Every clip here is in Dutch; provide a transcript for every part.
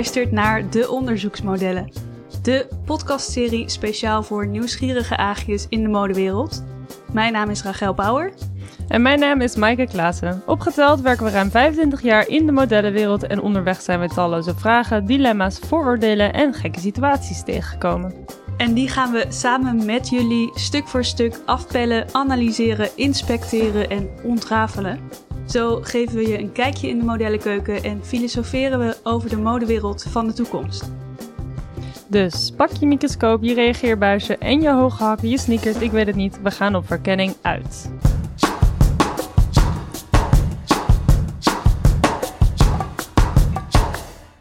luistert naar De Onderzoeksmodellen. De podcastserie speciaal voor nieuwsgierige aagjes in de modewereld. Mijn naam is Rachel Bauer. En mijn naam is Maaike Klaassen. Opgeteld werken we ruim 25 jaar in de modellenwereld en onderweg zijn we talloze vragen, dilemma's, vooroordelen en gekke situaties tegengekomen. En die gaan we samen met jullie stuk voor stuk afpellen, analyseren, inspecteren en ontrafelen. Zo geven we je een kijkje in de modellenkeuken en filosoferen we over de modewereld van de toekomst. Dus pak je microscoop, je reageerbuisje en je hoge hakken, je sneakers, ik weet het niet. We gaan op verkenning uit.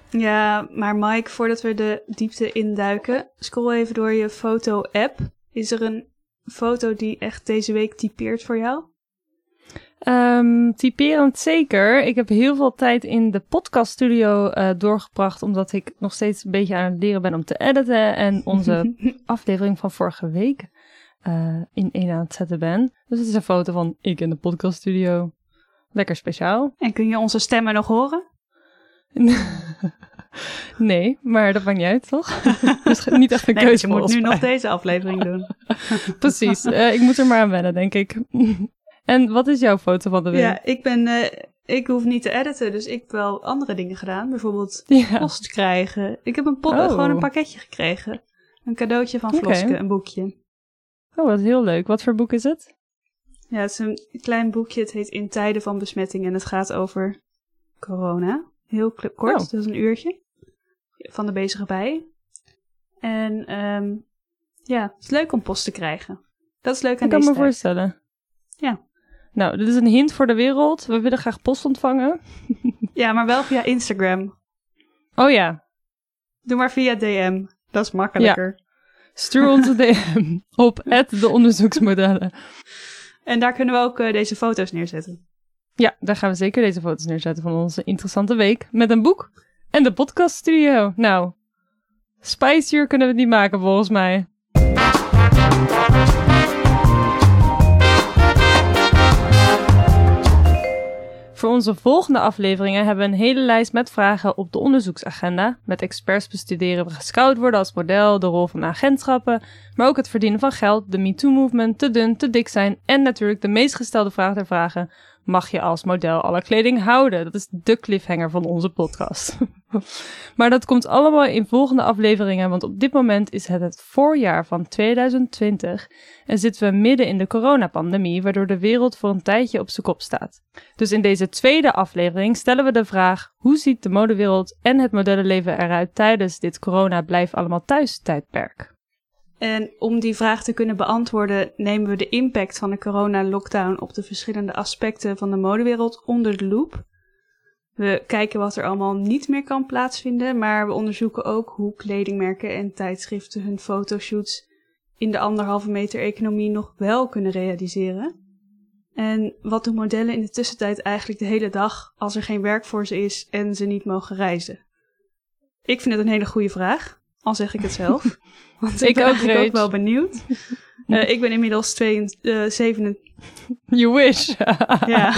Ja, maar Mike, voordat we de diepte induiken, scroll even door je foto-app. Is er een foto die echt deze week typeert voor jou? Um, typerend zeker. Ik heb heel veel tijd in de podcaststudio uh, doorgebracht, omdat ik nog steeds een beetje aan het leren ben om te editen en onze aflevering van vorige week uh, in één aan het zetten ben. Dus het is een foto van ik in de podcaststudio. Lekker speciaal. En kun je onze stemmen nog horen? nee, maar dat maakt niet uit, toch? dus niet echt een nee, keuze. Je moet nu nog deze aflevering doen. Precies. Uh, ik moet er maar aan wennen, denk ik. En wat is jouw foto van de week? Ja, ik ben. Uh, ik hoef niet te editen, dus ik heb wel andere dingen gedaan. Bijvoorbeeld ja. post krijgen. Ik heb een pot, oh. gewoon een pakketje gekregen. Een cadeautje van Floske, okay. een boekje. Oh, wat heel leuk. Wat voor boek is het? Ja, het is een klein boekje. Het heet In tijden van besmetting en het gaat over corona. Heel kort, oh. dus een uurtje. Van de bezige bij. En um, ja, het is leuk om post te krijgen. Dat is leuk aan deze Ik kan me voorstellen. Ja. Nou, dit is een hint voor de wereld. We willen graag post ontvangen. ja, maar wel via Instagram. Oh ja. Doe maar via DM. Dat is makkelijker. Ja. Stuur ons een DM op de onderzoeksmodellen. En daar kunnen we ook uh, deze foto's neerzetten. Ja, daar gaan we zeker deze foto's neerzetten van onze interessante week. Met een boek en de podcaststudio. Nou, spicier kunnen we het niet maken volgens mij. Voor onze volgende afleveringen hebben we een hele lijst met vragen op de onderzoeksagenda. Met experts bestuderen we gescout worden als model, de rol van agentschappen, maar ook het verdienen van geld, de MeToo-movement, te dun, te dik zijn en natuurlijk de meest gestelde vraag der vragen. Mag je als model alle kleding houden? Dat is de cliffhanger van onze podcast. maar dat komt allemaal in volgende afleveringen, want op dit moment is het het voorjaar van 2020 en zitten we midden in de coronapandemie, waardoor de wereld voor een tijdje op zijn kop staat. Dus in deze tweede aflevering stellen we de vraag: hoe ziet de modewereld en het modellenleven eruit tijdens dit corona blijf allemaal thuis tijdperk? En om die vraag te kunnen beantwoorden, nemen we de impact van de corona-lockdown op de verschillende aspecten van de modewereld onder de loep. We kijken wat er allemaal niet meer kan plaatsvinden, maar we onderzoeken ook hoe kledingmerken en tijdschriften hun fotoshoots in de anderhalve meter economie nog wel kunnen realiseren. En wat doen modellen in de tussentijd eigenlijk de hele dag als er geen werk voor ze is en ze niet mogen reizen? Ik vind het een hele goede vraag, al zeg ik het zelf. Want ik, ik ben ook, eigenlijk ook wel benieuwd. Uh, ik ben inmiddels 27. Uh, you wish. ja.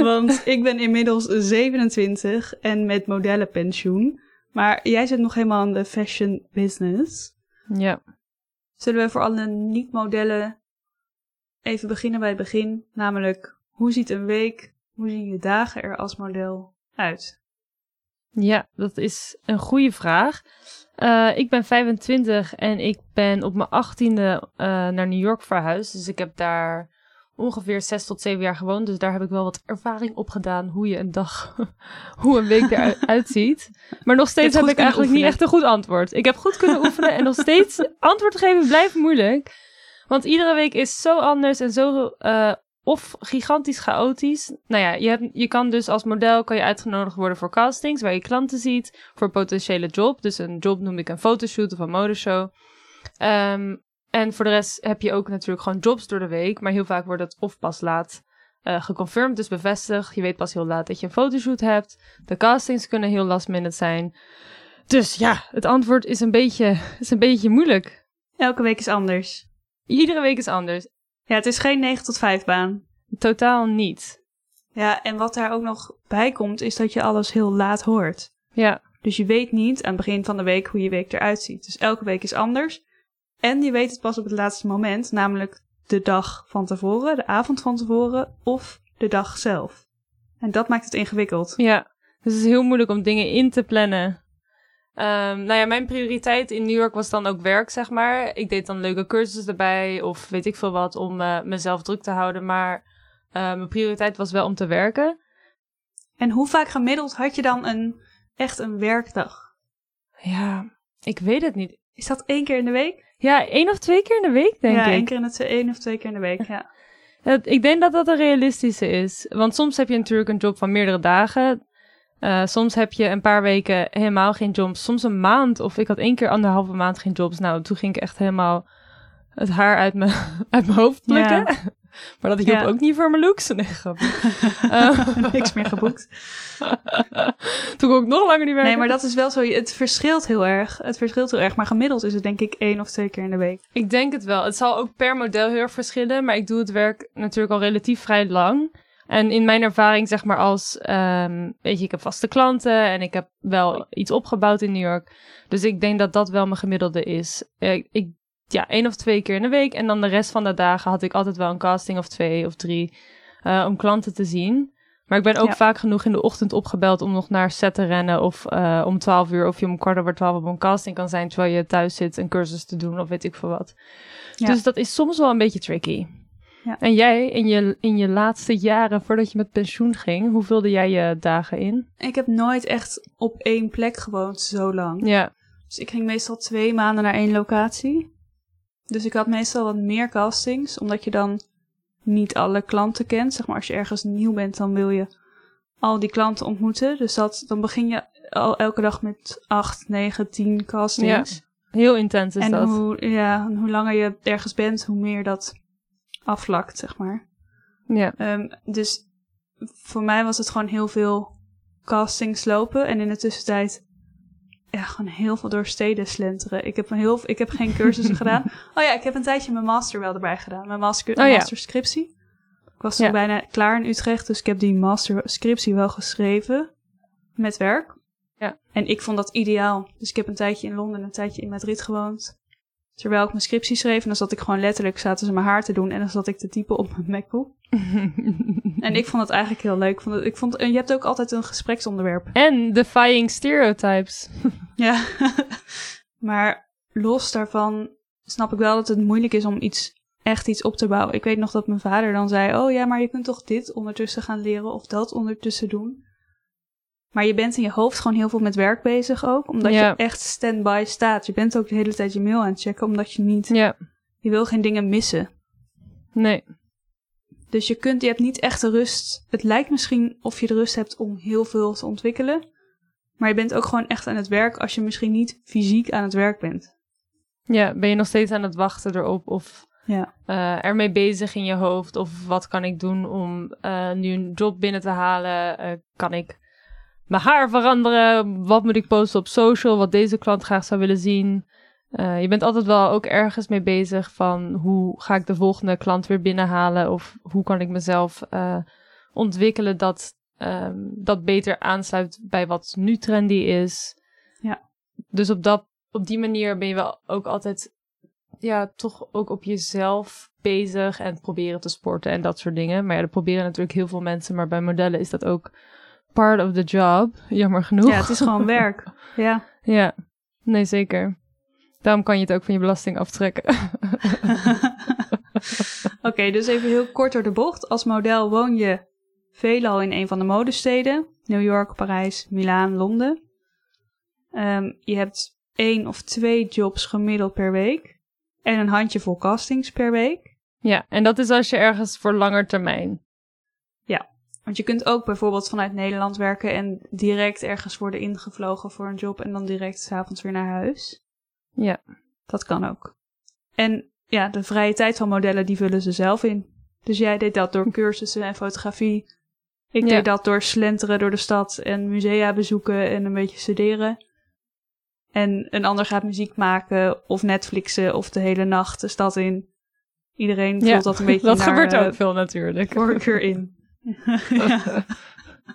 Want ik ben inmiddels 27 en met modellenpensioen. Maar jij zit nog helemaal in de fashion business. Ja. Zullen we voor alle niet-modellen even beginnen bij het begin? Namelijk, hoe ziet een week, hoe zien je dagen er als model uit? Ja, dat is een goede vraag. Uh, ik ben 25 en ik ben op mijn 18e uh, naar New York verhuisd. Dus ik heb daar ongeveer 6 tot 7 jaar gewoond. Dus daar heb ik wel wat ervaring op gedaan hoe je een dag, hoe een week eruit ziet. Maar nog steeds heb ik eigenlijk oefenen. niet echt een goed antwoord. Ik heb goed kunnen oefenen en nog steeds antwoord geven blijft moeilijk. Want iedere week is zo anders en zo uh, of gigantisch chaotisch. Nou ja, je, hebt, je kan dus als model kan je uitgenodigd worden voor castings waar je klanten ziet voor een potentiële job. Dus een job noem ik een fotoshoot of een modeshow. Um, en voor de rest heb je ook natuurlijk gewoon jobs door de week, maar heel vaak wordt het of pas laat uh, geconfirmed, dus bevestigd. Je weet pas heel laat dat je een fotoshoot hebt. De castings kunnen heel last minute zijn. Dus ja, het antwoord is een beetje, is een beetje moeilijk. Elke week is anders. Iedere week is anders. Ja, het is geen 9 tot 5 baan. Totaal niet. Ja, en wat daar ook nog bij komt, is dat je alles heel laat hoort. Ja, Dus je weet niet aan het begin van de week hoe je week eruit ziet. Dus elke week is anders. En je weet het pas op het laatste moment, namelijk de dag van tevoren, de avond van tevoren of de dag zelf. En dat maakt het ingewikkeld. ja. Dus het is heel moeilijk om dingen in te plannen. Ehm, nou ja, mijn prioriteit in New York was dan ook werk, zeg maar. Ik deed dan leuke cursussen erbij of weet ik veel wat om eh, mezelf druk te houden. Maar eh, mijn prioriteit was wel om te werken. En hoe vaak gemiddeld had je dan een, echt een werkdag? Ja, ik weet het niet. Is dat één keer in de week? Ja, één of twee keer in de week, denk ja, ik. één keer in het één of twee keer in de week. Ja. Ik denk dat dat een realistische is. Want soms heb je natuurlijk een job van meerdere dagen. Eh, soms heb je een paar weken helemaal geen jobs. Soms een maand. Of ik had één keer anderhalve maand geen jobs. Nou, toen ging ik echt helemaal het haar uit mijn, uit mijn hoofd plukken. Ja. maar dat hielp Ja. ook niet voor mijn looks. Nee. Eh, Niks meer geboekt. toen kon ik nog langer niet werken. Nee, maar dat is wel zo. Het verschilt heel erg. Het verschilt heel erg. Maar gemiddeld is het denk ik één of twee keer in de week. Ik denk het wel. Het zal ook per model heel erg verschillen. Maar ik doe het werk natuurlijk al relatief vrij lang. En in mijn ervaring, zeg maar, als, ehm, weet je, ik heb vaste klanten en ik heb wel iets opgebouwd in New York. Dus ik denk dat dat wel mijn gemiddelde is. Ik, ik, ja, één of twee keer in de week. En dan de rest van de dagen had ik altijd wel een casting of twee of drie eh, om klanten te zien. Maar ik ben ook Ja. vaak genoeg in de ochtend opgebeld om nog naar set te rennen. Of eh, om twaalf uur, of je om kwart over twaalf op een casting kan zijn. Terwijl je thuis zit een cursus te doen of weet ik veel wat. Ja. Dus dat is soms wel een beetje tricky. Ja. En jij, in je, in je laatste jaren voordat je met pensioen ging, hoe vulde jij je dagen in? Ik heb nooit echt op één plek gewoond zo lang. Ja, Dus ik ging meestal twee maanden naar één locatie. Dus ik had meestal wat meer castings, omdat je dan niet alle klanten kent. Zeg maar, als je ergens nieuw bent, dan wil je al die klanten ontmoeten. Dus dat, dan begin je al elke dag met acht, negen, tien castings. heel intens is en dat. Hoe, ja, en hoe langer je ergens bent, hoe meer dat afvlakt, zeg maar. Ja, Ehm, dus voor mij was het gewoon heel veel castings lopen. En in de tussentijd ja, gewoon heel veel door steden slenteren. Ik heb, een heel, ik heb geen cursussen gedaan. Oh ja, ik heb een tijdje mijn master wel erbij gedaan. Mijn master, Oh ja. masterscriptie. Ik was toen Ja. bijna klaar in Utrecht. Dus ik heb die masterscriptie wel geschreven. Met werk. Ja. En ik vond dat ideaal. Dus ik heb een tijdje in Londen en een tijdje in Madrid gewoond. Terwijl ik mijn scriptie schreef. En dan zat ik gewoon letterlijk, zaten ze mijn haar te doen. En dan zat ik te typen op mijn MacBook. En ik vond het eigenlijk heel leuk. Ik vond het, ik vond, en je hebt ook altijd een gespreksonderwerp. en defying stereotypes. Ja. maar los daarvan snap ik wel dat het moeilijk is om iets, echt iets op te bouwen. Ik weet nog dat mijn vader dan zei: Oh ja, maar je kunt toch dit ondertussen gaan leren of dat ondertussen doen. Maar je bent in je hoofd gewoon heel veel met werk bezig ook. Omdat Ja. je echt stand-by staat. Je bent ook de hele tijd je mail aan het checken. Omdat je niet... Ja, Je wil geen dingen missen. nee. Dus je, kunt, je hebt niet echt de rust. Het lijkt misschien of je de rust hebt om heel veel te ontwikkelen. Maar je bent ook gewoon echt aan het werk als je misschien niet fysiek aan het werk bent. Ja, ben je nog steeds aan het wachten erop of Ja. eh, ermee bezig in je hoofd? Of wat kan ik doen om eh, nu een job binnen te halen? Eh, kan ik mijn haar veranderen? Wat moet ik posten op social? Wat deze klant graag zou willen zien? Eh, je bent altijd wel ook ergens mee bezig van hoe ga ik de volgende klant weer binnenhalen? Of hoe kan ik mezelf eh, ontwikkelen dat ehm, dat beter aansluit bij wat nu trendy is? Ja. Dus op, dat, op die manier ben je wel ook altijd ja, toch ook op jezelf bezig en proberen te sporten en dat soort dingen. Maar ja, dat proberen natuurlijk heel veel mensen, maar bij modellen is dat ook part of the job, jammer genoeg. Ja, het is gewoon werk. Ja. Ja, nee zeker. Daarom kan je het ook van je belasting aftrekken. Oké, dus even heel kort door de bocht. Als model woon je veelal in een van de modesteden. New York, Parijs, Milaan, Londen. Ehm, je hebt één of twee jobs gemiddeld per week. En een handjevol castings per week. ja, en dat is als je ergens voor langer termijn. Want je kunt ook bijvoorbeeld vanuit Nederland werken en direct ergens worden ingevlogen voor een job en dan direct s'avonds weer naar huis. Ja, Dat kan ook. En ja, de vrije tijd van modellen, die vullen ze zelf in. Dus jij deed dat door cursussen en fotografie. Ik Ja. deed dat door slenteren door de stad en musea bezoeken en een beetje studeren. En een ander gaat muziek maken of Netflixen of de hele nacht de stad in. Iedereen Ja, vult dat een beetje dat naar gebeurt eh, ook veel natuurlijk. voorkeur in.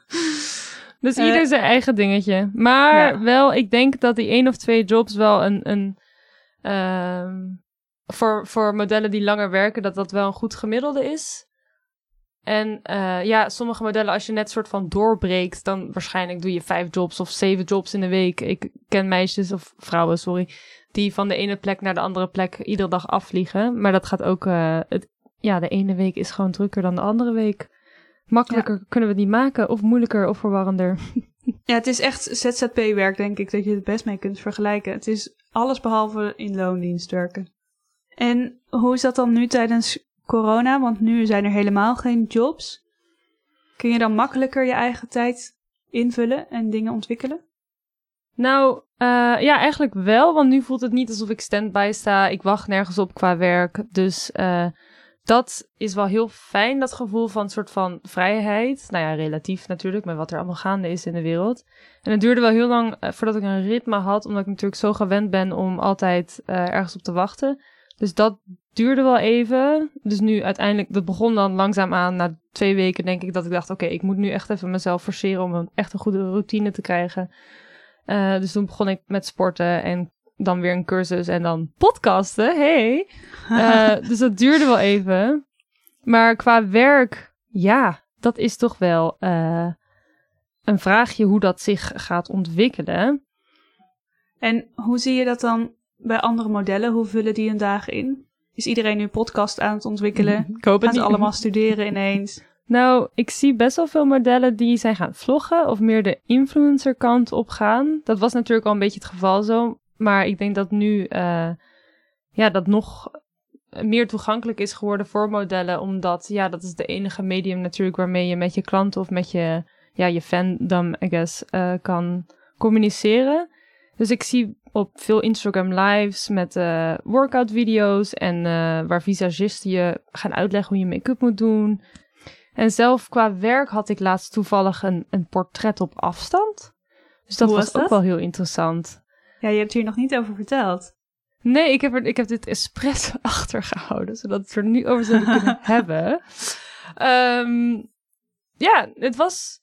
Dus Eh, ieder zijn eigen dingetje. Maar ja. wel, ik denk dat die één of twee jobs wel een... een ehm, voor, voor modellen die langer werken, dat dat wel een goed gemiddelde is. En eh, ja, sommige modellen, als je net soort van doorbreekt, dan waarschijnlijk doe je vijf jobs of zeven jobs in de week. Ik ken meisjes of vrouwen, sorry, die van de ene plek naar de andere plek iedere dag afvliegen. Maar dat gaat ook, eh, het, ja, de ene week is gewoon drukker dan de andere week. Makkelijker kunnen we het niet maken, of moeilijker of verwarrender. Ja, het is echt ZZP-werk, denk ik, dat je het best mee kunt vergelijken. Het is alles behalve in loondienst werken. En hoe is dat dan nu tijdens corona? Want nu zijn er helemaal geen jobs. Kun je dan makkelijker je eigen tijd invullen en dingen ontwikkelen? Nou, eh, ja, eigenlijk wel. Want nu voelt het niet alsof ik stand-by sta. Ik wacht nergens op qua werk. Dus eh, dat is wel heel fijn, dat gevoel van een soort van vrijheid. Nou ja, relatief natuurlijk, met wat er allemaal gaande is in de wereld. En het duurde wel heel lang eh, voordat ik een ritme had, omdat ik natuurlijk zo gewend ben om altijd eh, ergens op te wachten. Dus dat duurde wel even. Dus nu uiteindelijk, dat begon dan langzaam aan. Na twee weken denk ik dat ik dacht, oké, ik moet nu echt even mezelf forceren om een echt een goede routine te krijgen. Eh, dus toen begon ik met sporten en dan weer een cursus en dan podcasten. Hey. Eh, dus dat duurde wel even. Maar qua werk, ja, dat is toch wel eh, een vraagje hoe dat zich gaat ontwikkelen. En hoe zie je dat dan bij andere modellen? Hoe vullen die hun dagen in? Is iedereen nu podcast aan het ontwikkelen? Ik hoop Gaan ze allemaal studeren ineens? Nou, ik zie best wel veel modellen die zijn gaan vloggen of meer de influencer kant op gaan. Dat was natuurlijk al een beetje het geval zo. Maar ik denk dat nu eh, ja, dat nog meer toegankelijk is geworden voor modellen. Omdat ja, dat is de enige medium natuurlijk waarmee je met je klanten of met je, ja, je fandom, I guess, eh, kan communiceren. Dus ik zie op veel Instagram lives met eh, workout video's en waar visagisten je gaan uitleggen hoe je make-up moet doen. En zelf qua werk had ik laatst toevallig een, een portret op afstand. Dus dat was, dat? ook wel heel interessant. Ja, je hebt hier nog niet over verteld. Nee, ik heb, er, ik heb dit expres achtergehouden, zodat we het er nu over zouden kunnen hebben. Ehm, ja, het was...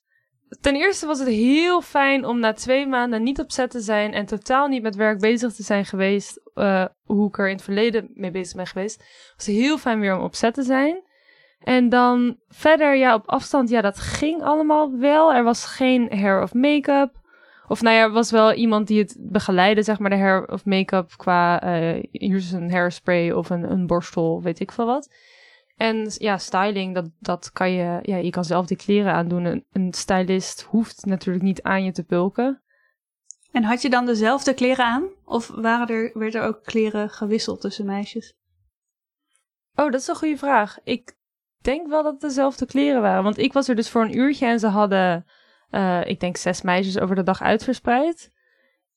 Ten eerste was het heel fijn om na twee maanden niet op set te zijn en totaal niet met werk bezig te zijn geweest, eh, hoe ik er in het verleden mee bezig ben geweest. Het was heel fijn weer om op set te zijn. En dan verder, ja, op afstand, ja, dat ging allemaal wel. Er was geen hair of make-up. Of nou ja, er was wel iemand die het begeleidde, zeg maar, de hair of make-up qua, eh, hier is een hairspray of een, een borstel, weet ik veel wat. En ja, styling, dat, dat kan je, ja, je kan zelf die kleren aandoen. Een, een stylist hoeft natuurlijk niet aan je te pulken. En had je dan dezelfde kleren aan? Of waren er, werd er ook kleren gewisseld tussen meisjes? Oh, dat is een goede vraag. Ik denk wel dat het dezelfde kleren waren. Want ik was er dus voor een uurtje en ze hadden, eh, ik denk, zes meisjes over de dag uitverspreid.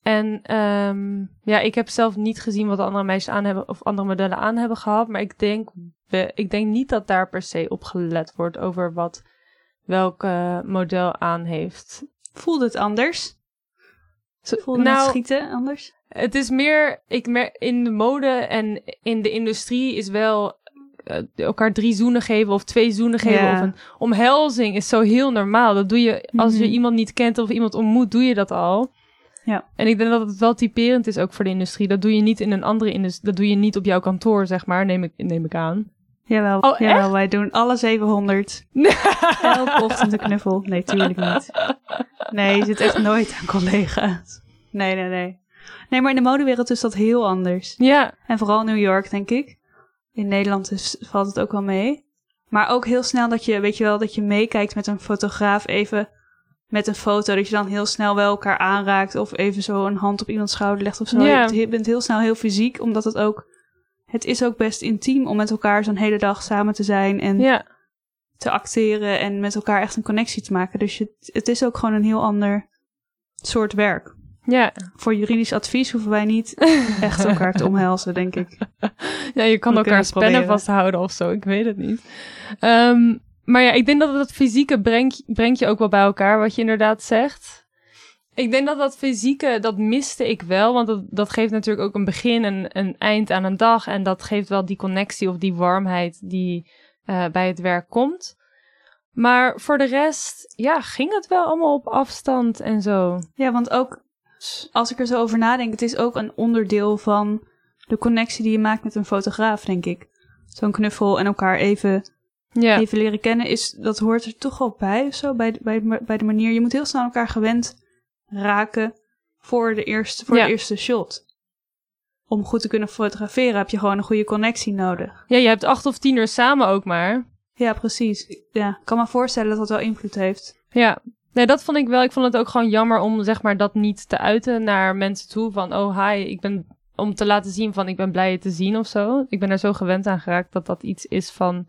En ehm, ja, ik heb zelf niet gezien wat de andere meisjes aan hebben of andere modellen aan hebben gehad. Maar ik denk, ik denk niet dat daar per se op gelet wordt over wat welk model aan heeft. Voelde het anders? Voelde het schieten anders? Het is meer, ik mer in de mode en in de industrie is wel eh, elkaar drie zoenen geven of twee zoenen geven Ja. of een omhelzing is zo heel normaal. Dat doe je als je Mhm. iemand niet kent of iemand ontmoet, doe je dat al. Ja. En ik denk dat het wel typerend is ook voor de industrie. Dat doe je niet in een andere industrie. Dat doe je niet op jouw kantoor, zeg maar, neem ik, neem ik aan. Jawel, Oh, jawel wij doen alle 700. Elke ochtend een knuffel. Nee, tuurlijk niet. Nee, je zit echt nooit aan collega's. Nee, nee, nee. Nee, maar in de modewereld is dat heel anders. Ja, En vooral New York, denk ik. In Nederland is, valt het ook wel mee. Maar ook heel snel dat je, weet je wel, dat je meekijkt met een fotograaf even met een foto. Dat je dan heel snel wel elkaar aanraakt of even zo een hand op iemands schouder legt of zo. Ja. Je bent heel snel heel fysiek, omdat het ook... Het is ook best intiem om met elkaar zo'n hele dag samen te zijn en ja. te acteren en met elkaar echt een connectie te maken. Dus je, het is ook gewoon een heel ander soort werk. Ja. Voor juridisch advies hoeven wij niet echt elkaar te omhelzen, denk ik. ja, je kan We elkaar proberen. vasthouden of zo. Ik weet het niet. Ehm, maar ja, ik denk dat dat fysieke brengt, brengt je ook wel bij elkaar, wat je inderdaad zegt. Ik denk dat dat fysieke, dat miste ik wel. Want dat, dat geeft natuurlijk ook een begin en een eind aan een dag. En dat geeft wel die connectie of die warmheid die eh, bij het werk komt. Maar voor de rest, ja, ging het wel allemaal op afstand en zo. Ja, want ook als ik er zo over nadenk, het is ook een onderdeel van de connectie die je maakt met een fotograaf, denk ik. Zo'n knuffel en elkaar even, Ja, even leren kennen, is, dat hoort er toch wel bij of zo, bij, de- bij, de- bij de manier. Je moet heel snel elkaar gewend raken voor, de eerste, voor Ja. de eerste shot. Om goed te kunnen fotograferen heb je gewoon een goede connectie nodig. ja, je hebt acht of tien uur samen ook maar. Ja, precies. Ja, ik kan me voorstellen dat dat wel invloed heeft. Ja, nee, dat vond ik wel. Ik vond het ook gewoon jammer om zeg maar dat niet te uiten naar mensen toe. Van, oh hi, ik ben om te laten zien van ik ben blij je te zien of zo. Ik ben er zo gewend aan geraakt dat dat iets is van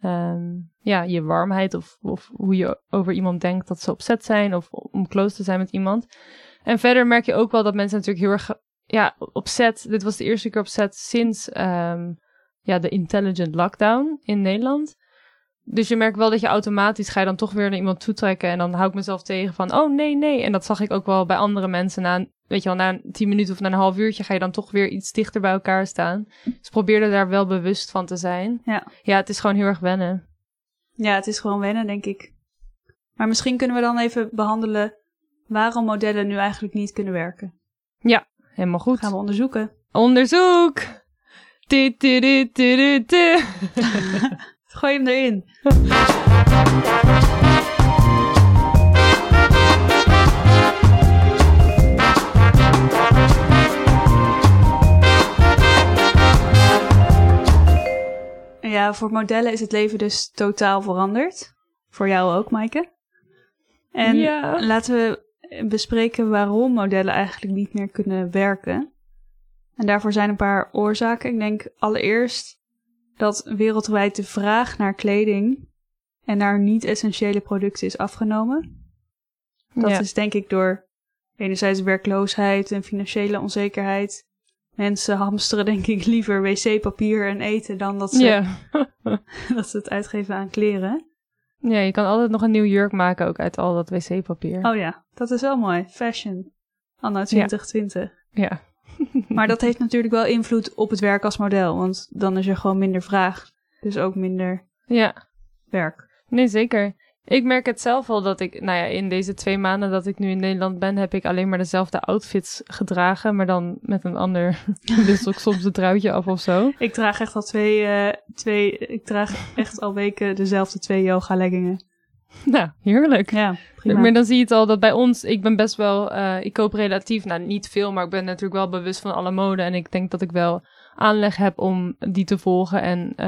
ehm, ja, je warmheid of, of hoe je over iemand denkt dat ze opzet zijn of om close te zijn met iemand. En verder merk je ook wel dat mensen natuurlijk heel erg ja, opzet. Dit was de eerste keer opzet sinds ehm, ja, de intelligent lockdown in Nederland. Dus je merkt wel dat je automatisch ga je dan toch weer naar iemand toetrekken. En dan hou ik mezelf tegen van, oh nee, nee. En dat zag ik ook wel bij andere mensen. Na, weet je wel, na tien minuten of na een half uurtje ga je dan toch weer iets dichter bij elkaar staan. Dus ik probeerde daar wel bewust van te zijn. Ja. Ja, het is gewoon heel erg wennen. Ja, het is gewoon wennen, denk ik. Maar misschien kunnen we dan even behandelen waarom modellen nu eigenlijk niet kunnen werken. Helemaal goed. Gaan we onderzoeken. Onderzoek! Gooi hem erin. Ja, voor modellen is het leven dus totaal veranderd. Voor jou ook, Maaike. En Ja. laten we bespreken waarom modellen eigenlijk niet meer kunnen werken. En daarvoor zijn een paar oorzaken. Ik denk allereerst dat wereldwijd de vraag naar kleding en naar niet-essentiële producten is afgenomen. Dat Ja. is denk ik door enerzijds werkloosheid en financiële onzekerheid. Mensen hamsteren denk ik liever wc-papier en eten dan dat ze, Ja. dat ze het uitgeven aan kleren. ja, je kan altijd nog een nieuw jurk maken ook uit al dat wc-papier. Oh ja, dat is wel mooi. Fashion. Anno 2020. Ja. Maar dat heeft natuurlijk wel invloed op het werk als model. Want dan is er gewoon minder vraag. Dus ook minder Ja. werk. Nee, zeker. Ik merk het zelf al dat ik, nou ja, in deze twee maanden dat ik nu in Nederland ben, heb ik alleen maar dezelfde outfits gedragen, maar dan met een ander, dus ook soms een truitje af of zo. Ik draag echt al twee, eh, twee ik draag echt al weken dezelfde twee yoga leggingen. Nou, heerlijk. Ja, prima. Maar dan zie je het al dat bij ons, ik ben best wel, eh, ik koop relatief, nou niet veel, maar ik ben natuurlijk wel bewust van alle mode en ik denk dat ik wel aanleg heb om die te volgen en, eh,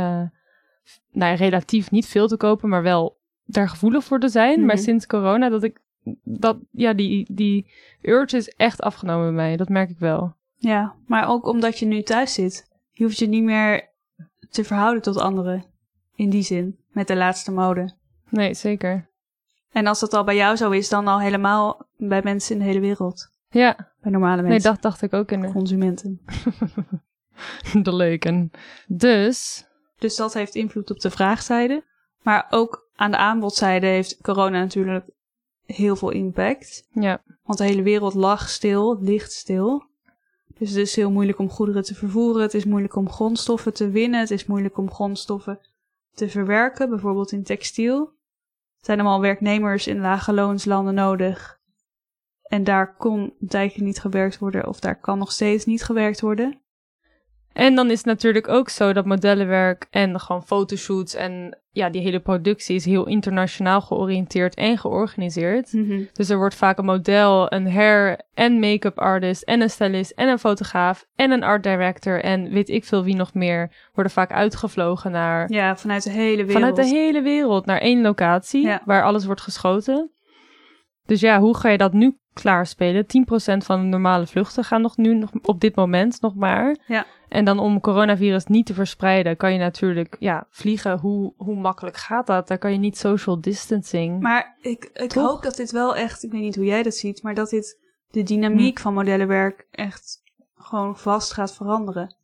nou ja, relatief niet veel te kopen, maar wel daar gevoelig voor te zijn. Maar Mhm. sinds corona dat ik, dat, ja, die, die urge is echt afgenomen bij mij, dat merk ik wel. Ja, maar ook omdat je nu thuis zit. Je hoeft je niet meer te verhouden tot anderen. In die zin, met de laatste mode. Nee, zeker. En als dat al bij jou zo is, dan al helemaal bij mensen in de hele wereld. Ja, Bij normale nee, mensen. dat dacht ik ook in de, Consumenten. de leuken. Dus, Dus dat heeft invloed op de vraagzijde. Maar ook aan de aanbodzijde heeft corona natuurlijk heel veel impact. ja, Want de hele wereld lag stil, ligt stil. Dus het is heel moeilijk om goederen te vervoeren. Het is moeilijk om grondstoffen te winnen. Het is moeilijk om grondstoffen te verwerken, bijvoorbeeld in textiel. Zijn allemaal werknemers in lage loonslanden nodig. En daar kon tijdje niet gewerkt worden, of daar kan nog steeds niet gewerkt worden. En dan is het natuurlijk ook zo dat modellenwerk en gewoon fotoshoots en ja, die hele productie is heel internationaal georiënteerd en georganiseerd. Dus er wordt vaak een model, een hair en make-up artist en een stylist en een fotograaf en een art director en weet ik veel wie nog meer worden vaak uitgevlogen naar Ja, vanuit de hele wereld. vanuit de hele wereld naar één locatie Ja. waar alles wordt geschoten. Dus ja, hoe ga je dat nu klaarspelen? 10% van de normale vluchten gaan nog nu nog op dit moment nog maar. Ja. En dan om coronavirus niet te verspreiden, kan je natuurlijk ja, vliegen. Hoe, hoe makkelijk gaat dat? Daar kan je niet social distancing. Maar ik, ik Toch? hoop dat dit wel echt, ik weet niet hoe jij dat ziet, maar dat dit de dynamiek Hm. van modellenwerk echt gewoon vast gaat veranderen.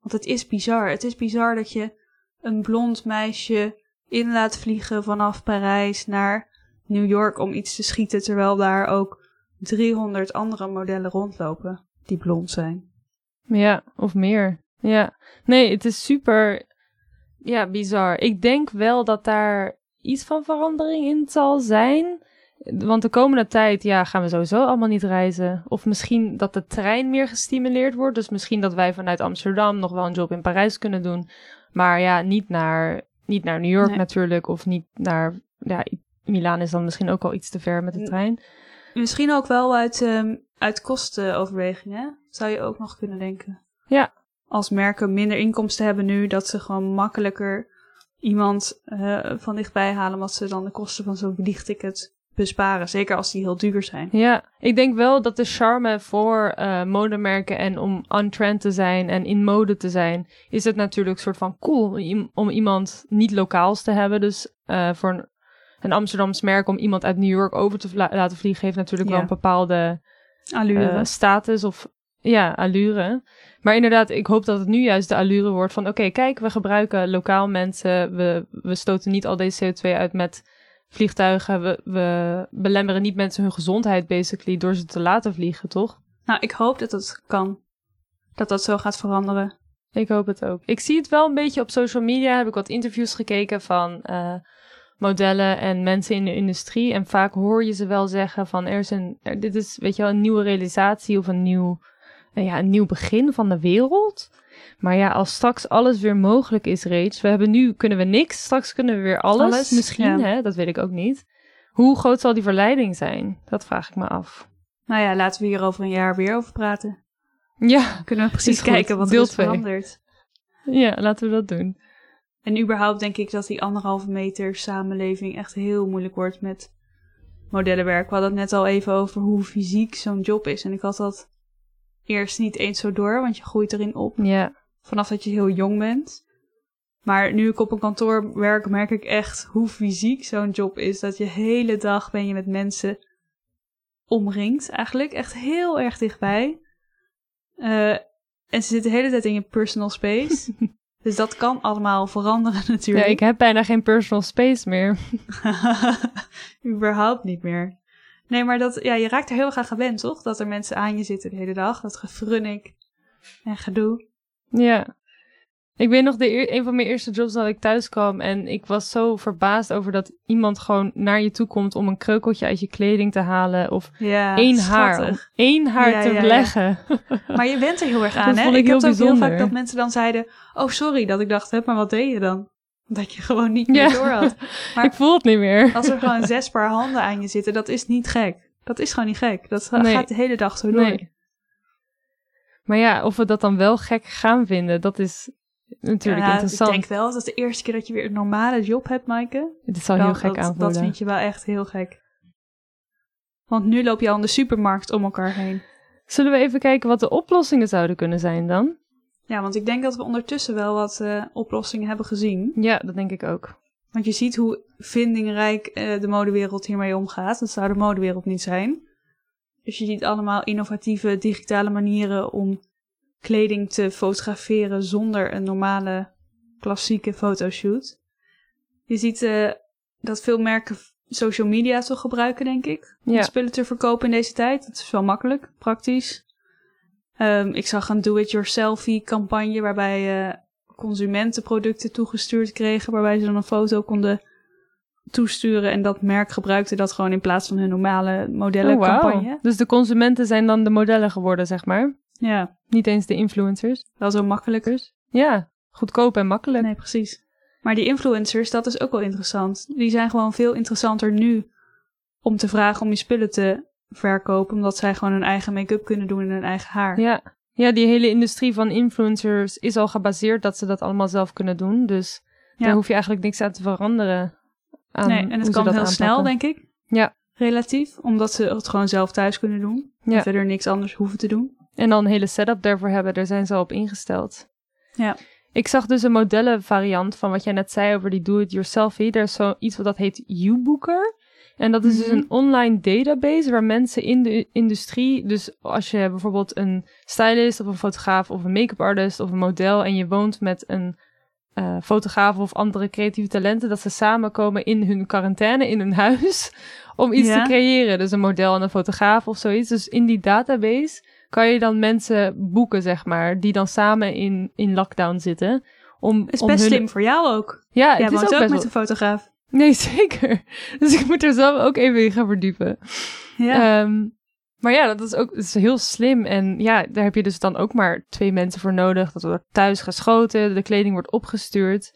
Want het is bizar. Het is bizar dat je een blond meisje in laat vliegen vanaf Parijs naar New York om iets te schieten, terwijl daar ook 300 andere modellen rondlopen die blond zijn. Ja, of meer. Ja. Nee, het is super ja, bizar. Ik denk wel dat daar iets van verandering in zal zijn. Want de komende tijd ja, gaan we sowieso allemaal niet reizen. Of misschien dat de trein meer gestimuleerd wordt. Dus misschien dat wij vanuit Amsterdam nog wel een job in Parijs kunnen doen. Maar ja, niet naar, niet naar New York Nee. natuurlijk. Of niet naar. Ja, Milaan is dan misschien ook al iets te ver met de trein. Misschien ook wel uit, ehm uit kostenoverwegingen. Zou je ook nog kunnen denken. Ja. Als merken minder inkomsten hebben nu, dat ze gewoon makkelijker iemand eh, van dichtbij halen, wat ze dan de kosten van zo'n vliegticket besparen. Zeker als die heel duur zijn. Ja, ik denk wel dat de charme voor eh, modemerken en om on-trend te zijn en in mode te zijn, is het natuurlijk soort van cool om- om iemand niet lokaals te hebben. Dus eh, voor een, een Amsterdams merk om iemand uit New York over te laten vliegen, heeft natuurlijk wel een bepaalde Allure. eh, status of ja, allure. Maar inderdaad, ik hoop dat het nu juist de allure wordt van oké, kijk, we gebruiken lokaal mensen, we, we stoten niet al deze CO2 uit met vliegtuigen, we, we belemmeren niet mensen hun gezondheid basically door ze te laten vliegen, toch? nou, ik hoop dat het kan. Dat dat zo gaat veranderen. Ik hoop het ook. Ik zie het wel een beetje op social media. Heb ik wat interviews gekeken van eh, modellen en mensen in de industrie. En vaak hoor je ze wel zeggen van er is een, er- dit is weet je wel, een nieuwe realisatie of een nieuw, eh, ja, een nieuw begin van de wereld. Maar ja, als straks alles weer mogelijk is, reeds. We hebben nu, kunnen we niks. Straks kunnen we weer alles. Alles, Misschien, ja. hè? Dat weet ik ook niet. Hoe groot zal die verleiding zijn? Dat vraag ik me af. Nou ja, laten we hier over een jaar weer over praten. Ja, Kunnen we precies kijken wat er is veranderd. ja, laten we dat doen. En überhaupt denk ik dat die anderhalve meter samenleving echt heel moeilijk wordt met modellenwerk. We hadden het net al even over hoe fysiek zo'n job is. En ik had dat eerst niet eens zo door, want je groeit erin op Ja, vanaf dat je heel jong bent. Maar nu ik op een kantoor werk, merk ik echt hoe fysiek zo'n job is. Dat je hele dag ben je met mensen omringd eigenlijk. Echt heel erg dichtbij. Eh, en ze zitten de hele tijd in je personal space. dus dat kan allemaal veranderen ja, natuurlijk. ik heb bijna geen personal space meer. Überhaupt niet meer. Nee, maar dat, ja, je raakt er heel erg aan gewend, toch? Dat er mensen aan je zitten de hele dag. Dat gefrunnik en gedoe. Ja. Ik weet nog, de een van mijn eerste jobs dat ik thuis kwam. En ik was zo verbaasd over dat iemand gewoon naar je toe komt om een kreukeltje uit je kleding te halen. Of Ja, één haar. Om één haar Ja, te ja, ja. leggen. Maar je bent er heel erg aan, hè? vond ik heb ook heel vaak dat mensen dan zeiden... Oh, sorry, dat ik dacht, hè, maar wat deed je dan? Dat je gewoon niet meer door had. Maar- ik voel het niet meer. Als er gewoon zes paar handen aan je zitten, dat is niet gek. Dat is gewoon niet gek. Dat Nee. gaat de hele dag zo door. Nee. Maar ja, of we dat dan wel gek gaan vinden, dat is natuurlijk Ja, interessant. Ik denk wel dat het de eerste keer dat je weer een normale job hebt, Maaike. Dit zal heel gek dat, aanvoelen. Dat vind je wel echt heel gek. Want nu loop je al in de supermarkt om elkaar heen. Zullen we even kijken wat de oplossingen zouden kunnen zijn dan? Ja, want ik denk dat we ondertussen wel wat eh, oplossingen hebben gezien. Ja, dat denk ik ook. Want je ziet hoe vindingrijk eh, de modewereld hiermee omgaat. Dat zou de modewereld niet zijn. Dus je ziet allemaal innovatieve digitale manieren om kleding te fotograferen zonder een normale klassieke fotoshoot. Je ziet eh, dat veel merken social media toch gebruiken, denk ik. Om Ja. spullen te verkopen in deze tijd. Dat is wel makkelijk, praktisch. Ehm, ik zag een do-it-yourselfie campagne waarbij eh, consumenten producten toegestuurd kregen, waarbij ze dan een foto konden toesturen en dat merk gebruikte dat gewoon in plaats van hun normale Oh, modellencampagne. wauw. Dus de consumenten zijn dan de modellen geworden, zeg maar. Ja, Niet eens de influencers. wel zo makkelijk. Ja, goedkoop en makkelijk. Nee, precies. Maar die influencers, dat is ook wel interessant. Die zijn gewoon veel interessanter nu om te vragen om je spullen te verkopen, omdat zij gewoon hun eigen make-up kunnen doen en hun eigen haar. Ja. ja, die hele industrie van influencers is al gebaseerd dat ze dat allemaal zelf kunnen doen. Dus Ja. daar hoef je eigenlijk niks aan te veranderen. Aan nee, en het kan heel snel, denk ik. Ja. Relatief, omdat ze het gewoon zelf thuis kunnen doen. Ja. En verder niks anders hoeven te doen. En dan een hele setup daarvoor hebben, daar zijn ze al op ingesteld. Ja. Ik zag dus een modellenvariant van wat jij net zei over die do-it-yourselfie. Er is zoiets wat dat heet YouBooker. En dat is dus Mhm. een online database waar mensen in de industrie, dus als je bijvoorbeeld een stylist of een fotograaf of een make-up artist of een model en je woont met een eh, fotograaf of andere creatieve talenten, dat ze samenkomen in hun quarantaine, in hun huis, om iets Ja. te creëren. Dus een model en een fotograaf of zoiets. Dus in die database kan je dan mensen boeken, zeg maar, die dan samen in, in lockdown zitten. Om, Is om best hun... slim voor jou ook. Ja, het is ook ook best met een fotograaf. Nee, zeker. Dus ik moet er zelf ook even in gaan verdiepen. Ja. Ehm, maar ja, dat is ook dat is heel slim. En ja, daar heb je dus dan ook maar twee mensen voor nodig. Dat wordt thuis geschoten, de kleding wordt opgestuurd.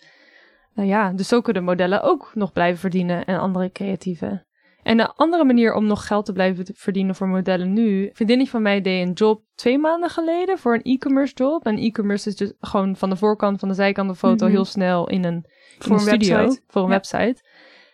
Nou ja, dus zo kunnen modellen ook nog blijven verdienen en andere creatieven. En een andere manier om nog geld te blijven verdienen voor modellen nu. Een vriendinnetje van mij deed een job twee maanden geleden voor een e-commerce job. En e-commerce is dus gewoon van de voorkant, van de zijkant de foto Mhm. heel snel in een, Voor een een studio. website. Voor een Ja. website.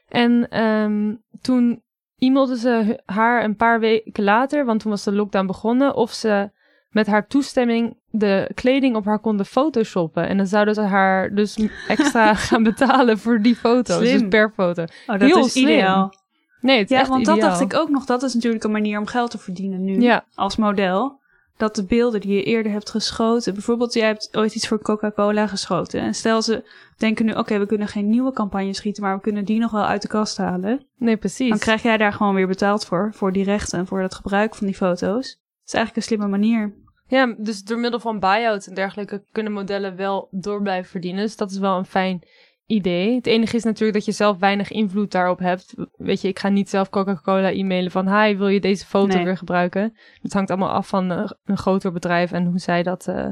En ehm, toen e-mailde ze haar een paar weken later, want toen was de lockdown begonnen, of ze met haar toestemming de kleding op haar konden photoshoppen. En dan zouden ze haar dus extra gaan betalen voor die foto's. Dus per foto. oh, dat heel is slim. ideaal. Nee, het is Ja, echt want ideaal. dat dacht ik ook nog. Dat is natuurlijk een manier om geld te verdienen nu. Ja, Als model. Dat de beelden die je eerder hebt geschoten. Bijvoorbeeld, jij hebt ooit iets voor Coca-Cola geschoten. En stel ze denken nu: oké, we kunnen geen nieuwe campagne schieten. Maar we kunnen die nog wel uit de kast halen. nee, precies. Dan krijg jij daar gewoon weer betaald voor. Voor die rechten en voor het gebruik van die foto's. Dat is eigenlijk een slimme manier. Ja, dus door middel van buy-out en dergelijke kunnen modellen wel door blijven verdienen. Dus dat is wel een fijn idee. Het enige is natuurlijk dat je zelf weinig invloed daarop hebt. Weet je, ik ga niet zelf Coca-Cola e-mailen van... Hi, wil je deze foto Nee. weer gebruiken? Het hangt allemaal af van eh, een groter bedrijf en hoe zij dat eh,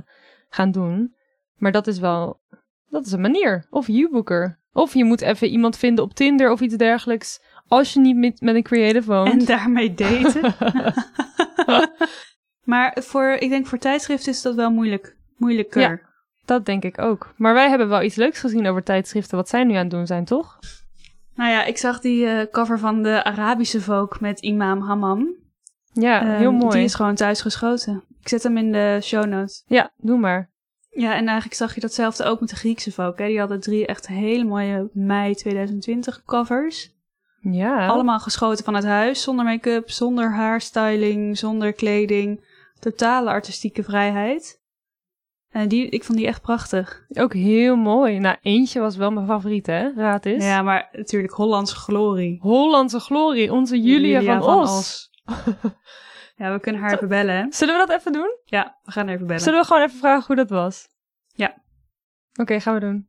gaan doen. Maar dat is wel... Dat is een manier. Of U-Booker. Of je moet even iemand vinden op Tinder of iets dergelijks. Als je niet met, met een creative woont. En daarmee daten. maar voor, ik denk voor tijdschriften is dat wel moeilijk. Moeilijker. Ja. Dat denk ik ook. Maar wij hebben wel iets leuks gezien over tijdschriften. Wat zij nu aan het doen zijn, toch? Nou ja, ik zag die eh, cover van de Arabische Vogue met Imam Hammam. Ja, Ehm, heel mooi. Die is gewoon thuis geschoten. Ik zet hem in de show notes. Ja, doe maar. Ja, en eigenlijk zag je datzelfde ook met de Griekse Vogue. Hè? Die hadden drie echt hele mooie mei 2020 covers. Ja. Allemaal geschoten van het huis, zonder make-up, zonder haarstyling, zonder kleding. Totale artistieke vrijheid. En die, ik vond die echt prachtig. Ook heel mooi. Nou, eentje was wel mijn favoriet, hè? Raad eens. Ja, maar natuurlijk Hollandse glorie. Hollandse glorie, onze Julia, van, Os. ja, we kunnen haar even bellen. hè? Zullen we dat even doen? Ja, we gaan even bellen. Zullen we gewoon even vragen hoe dat was? Ja. Oké, gaan we doen.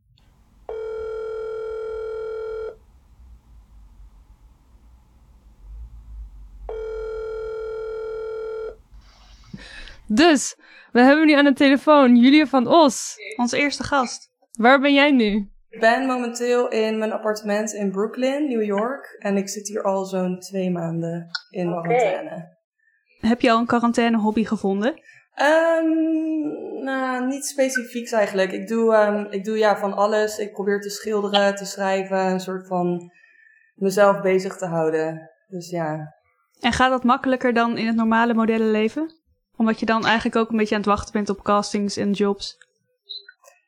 Dus, we hebben nu aan de telefoon Julia van Os. Onze eerste gast. Waar ben jij nu? Ik ben momenteel in mijn appartement in Brooklyn, New York. En ik zit hier al zo'n twee maanden in quarantaine. Heb je al een quarantaine hobby gevonden? Ehm, nou, niet specifiek eigenlijk. Ik doe, ehm, ik doe ja van alles. Ik probeer te schilderen, te schrijven, een soort van mezelf bezig te houden. Dus ja. En gaat dat makkelijker dan in het normale modellenleven? Omdat je dan eigenlijk ook een beetje aan het wachten bent op castings en jobs.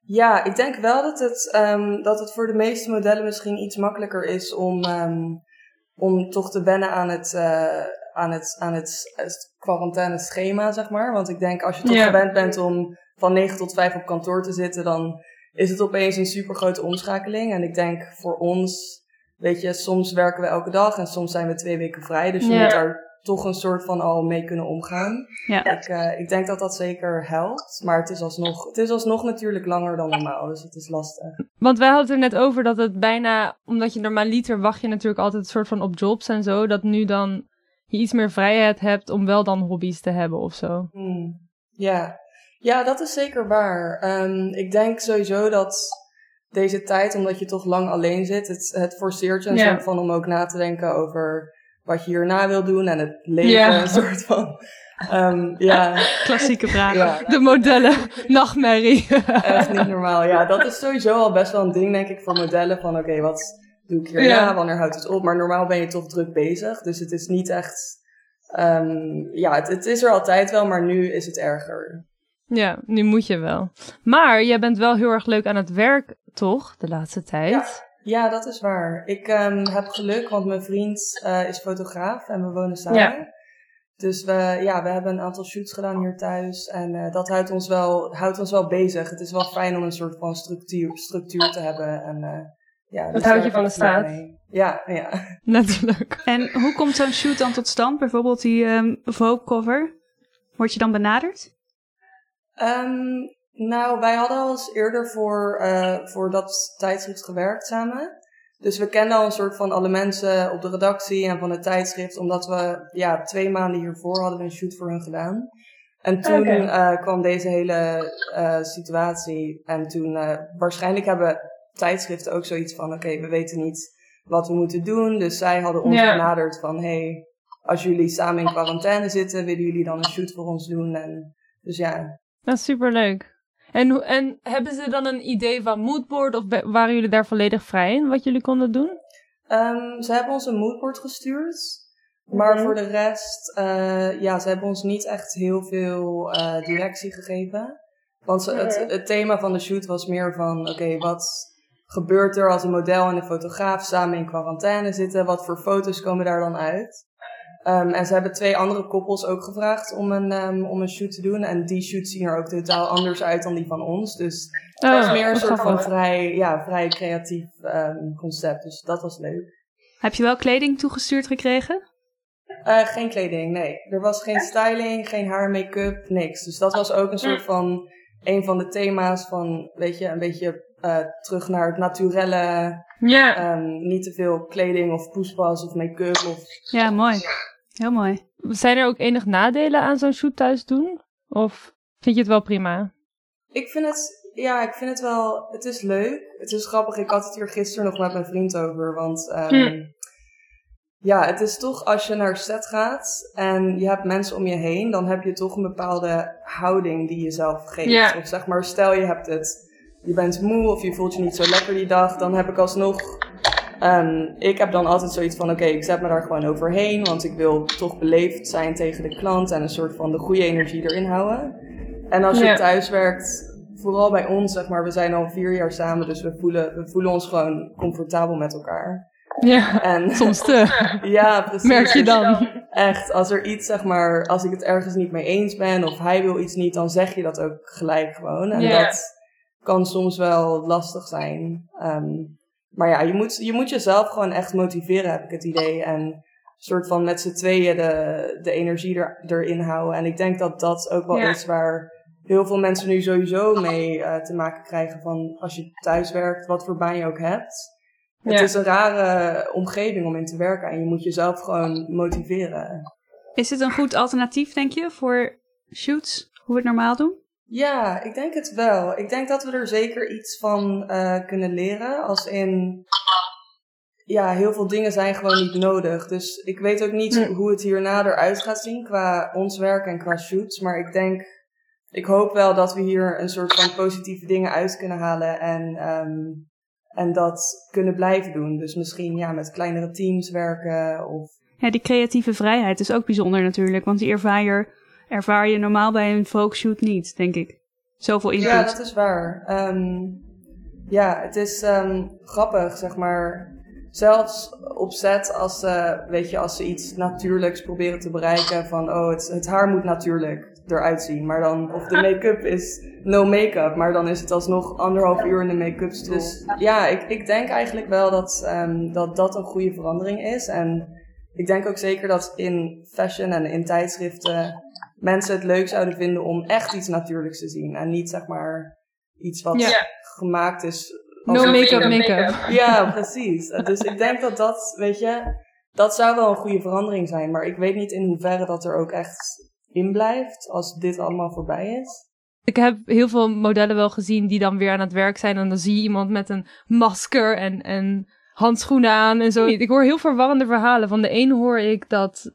Ja, ik denk wel dat het, ehm, dat het voor de meeste modellen misschien iets makkelijker is om, ehm, om toch te wennen aan het, eh, aan het, aan het, het quarantaine schema, zeg maar. Want ik denk als je toch gewend bent om van 9 tot 5 op kantoor te zitten, dan is het opeens een super grote omschakeling. En ik denk voor ons, weet je, soms werken we elke dag en soms zijn we twee weken vrij. Dus je moet daar toch een soort van al mee kunnen omgaan. Ja. Ik, eh, ik denk dat dat zeker helpt. Maar het is, alsnog, het is alsnog natuurlijk langer dan normaal. Dus het is lastig. Want wij hadden het er net over dat het bijna, omdat je normaliter wacht je natuurlijk altijd een soort van op jobs en zo, dat nu dan je iets meer vrijheid hebt om wel dan hobby's te hebben of zo. Hmm. Ja. ja, dat is zeker waar. Ehm, ik denk sowieso dat deze tijd, omdat je toch lang alleen zit, het, het forceert je een Ja. soort van om ook na te denken over wat je hierna wil doen en het leven. Ja. Een soort van. ehm, ja, Klassieke vraag. ja, De modellen, nachtmerrie. echt niet normaal. Ja, dat is sowieso al best wel een ding, denk ik, voor modellen. Van oké, wat doe ik hierna? Ja. Wanneer houdt het op? Maar normaal ben je toch druk bezig. Dus het is niet echt. ehm, ja, het, het is er altijd wel, maar nu is het erger. Ja, nu moet je wel. Maar jij bent wel heel erg leuk aan het werk, toch? De laatste tijd. Ja, dat is waar. Ik ehm, heb geluk, want mijn vriend eh, is fotograaf en we wonen samen. Ja. Dus we, ja, we hebben een aantal shoots gedaan hier thuis. En eh, dat houdt ons, wel, houdt ons wel bezig. Het is wel fijn om een soort van structuur, structuur te hebben. En, eh, ja, Dat dus houdt je van de mee. Ja, ja. Natuurlijk. En hoe komt zo'n shoot dan tot stand? Bijvoorbeeld die ehm Vogue cover. Word je dan benaderd? Ehm, nou, wij hadden al eens eerder voor, eh, voor dat tijdschrift gewerkt samen. Dus we kenden al een soort van alle mensen op de redactie en van het tijdschrift, omdat we ja, twee maanden hiervoor hadden we een shoot voor hun gedaan. En toen Oké. eh, kwam deze hele eh, situatie. En toen eh, waarschijnlijk hebben tijdschriften ook zoiets van: oké, we weten niet wat we moeten doen. Dus zij hadden ons benaderd van: hey, als jullie samen in quarantaine zitten, willen jullie dan een shoot voor ons doen? En dus ja, Dat is superleuk. En, hebben ze dan een idee van moodboard of waren jullie daar volledig vrij in wat jullie konden doen? Ehm, ze hebben ons een moodboard gestuurd. Maar Mhm. voor de rest, eh, ja, ze hebben ons niet echt heel veel eh, directie gegeven. Want ze, het, Mhm. het thema van de shoot was meer van, oké, wat gebeurt er als een model en een fotograaf samen in quarantaine zitten? Wat voor foto's komen daar dan uit? Ehm, en ze hebben twee andere koppels ook gevraagd om een, ehm, om een shoot te doen. En die shoots zien er ook totaal anders uit dan die van ons. Dus het was Oh, meer een soort van vrij, ja, vrij creatief ehm, concept. Dus dat was leuk. Heb je wel kleding toegestuurd gekregen? Eh, geen kleding, nee. Er was geen styling, geen haar, make-up, niks. Dus dat was ook een soort van een van de thema's van, weet je, een beetje eh, terug naar het naturelle. Ja. Ehm, niet te veel kleding of poespas of make-up. Of... Ja, mooi. Heel mooi. Zijn er ook enig nadelen aan zo'n shoot thuis doen? Of vind je het wel prima? Ik vind het, ja, ik vind het wel, het is leuk. Het is grappig, ik had het hier gisteren nog met mijn vriend over. Want ehm, Hm. ja, het is toch als je naar set gaat en je hebt mensen om je heen, dan heb je toch een bepaalde houding die je zelf geeft. Ja. Of zeg maar, stel je hebt het, je bent moe of je voelt je niet zo lekker die dag, dan heb ik alsnog, ehm, ik heb dan altijd zoiets van, oké, ik zet me daar gewoon overheen, want ik wil toch beleefd zijn tegen de klant en een soort van de goede energie erin houden. En als je Ja. thuis werkt, vooral bij ons, zeg maar, we zijn al vier jaar samen, dus we voelen, we voelen ons gewoon comfortabel met elkaar. Ja, En soms te. ja, precies. Merk je dan? Echt, als er iets, zeg maar, als ik het ergens niet mee eens ben of hij wil iets niet, dan zeg je dat ook gelijk gewoon. En Ja. dat kan soms wel lastig zijn. Ehm, maar ja, je moet, je moet jezelf gewoon echt motiveren, heb ik het idee. En soort van met z'n tweeën de, de energie er, erin houden. En ik denk dat dat ook wel Ja. is waar heel veel mensen nu sowieso mee eh, te maken krijgen van als je thuis werkt, wat voor baan je ook hebt. Het Ja. is een rare omgeving om in te werken en je moet jezelf gewoon motiveren. Is dit een goed alternatief, denk je, voor shoots? Hoe we het normaal doen? Ja, ik denk het wel. Ik denk dat we er zeker iets van eh, kunnen leren. Als in, ja, heel veel dingen zijn gewoon niet nodig. Dus ik weet ook niet Hm. hoe het hierna eruit gaat zien qua ons werk en qua shoots. Maar ik denk, ik hoop wel dat we hier een soort van positieve dingen uit kunnen halen en, ehm, en dat kunnen blijven doen. Dus misschien ja, met kleinere teams werken of Ja, die creatieve vrijheid is ook bijzonder natuurlijk, want die ervaar je, ervaar je normaal bij een folkshoot niet, denk ik. Zoveel input. Ja, dat is waar. Ehm, ja, het is ehm, grappig, zeg maar. Zelfs op set, als ze, weet je, als ze iets natuurlijks proberen te bereiken, van oh, het, het haar moet natuurlijk eruit zien. Maar dan, of de make-up is no make-up, maar dan is het alsnog anderhalf uur in de make-up stoel. Dus ja, ik, ik denk eigenlijk wel dat, ehm, dat dat een goede verandering is. En ik denk ook zeker dat in fashion en in tijdschriften mensen het leuk zouden vinden om echt iets natuurlijks te zien. En niet zeg maar iets wat Ja. gemaakt is. No als- make-up, make-up, make-up. Ja, precies. Dus ik denk dat dat, weet je, dat zou wel een goede verandering zijn. Maar ik weet niet in hoeverre dat er ook echt in blijft als dit allemaal voorbij is. Ik heb heel veel modellen wel gezien die dan weer aan het werk zijn. En dan zie je iemand met een masker en, en handschoenen aan en zo. Ik hoor heel verwarrende verhalen. Van de een hoor ik dat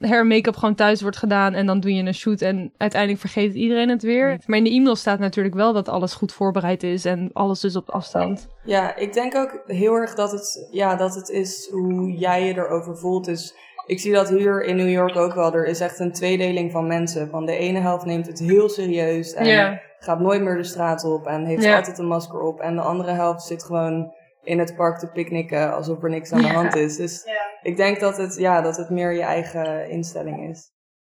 hair en make-up gewoon thuis wordt gedaan. En dan doe je een shoot en uiteindelijk vergeet iedereen het weer. Maar in de e-mail staat natuurlijk wel dat alles goed voorbereid is. En alles dus op afstand. Ja, ik denk ook heel erg dat het, ja, dat het is hoe jij je erover voelt. Dus ik zie dat hier in New York ook wel. Er is echt een tweedeling van mensen. Van de ene helft neemt het heel serieus en gaat nooit meer de straat op en heeft altijd een masker op. En de andere helft zit gewoon in het park te picknicken alsof er niks aan de Ja. hand is. Dus ik denk dat het, ja, dat het meer je eigen instelling is.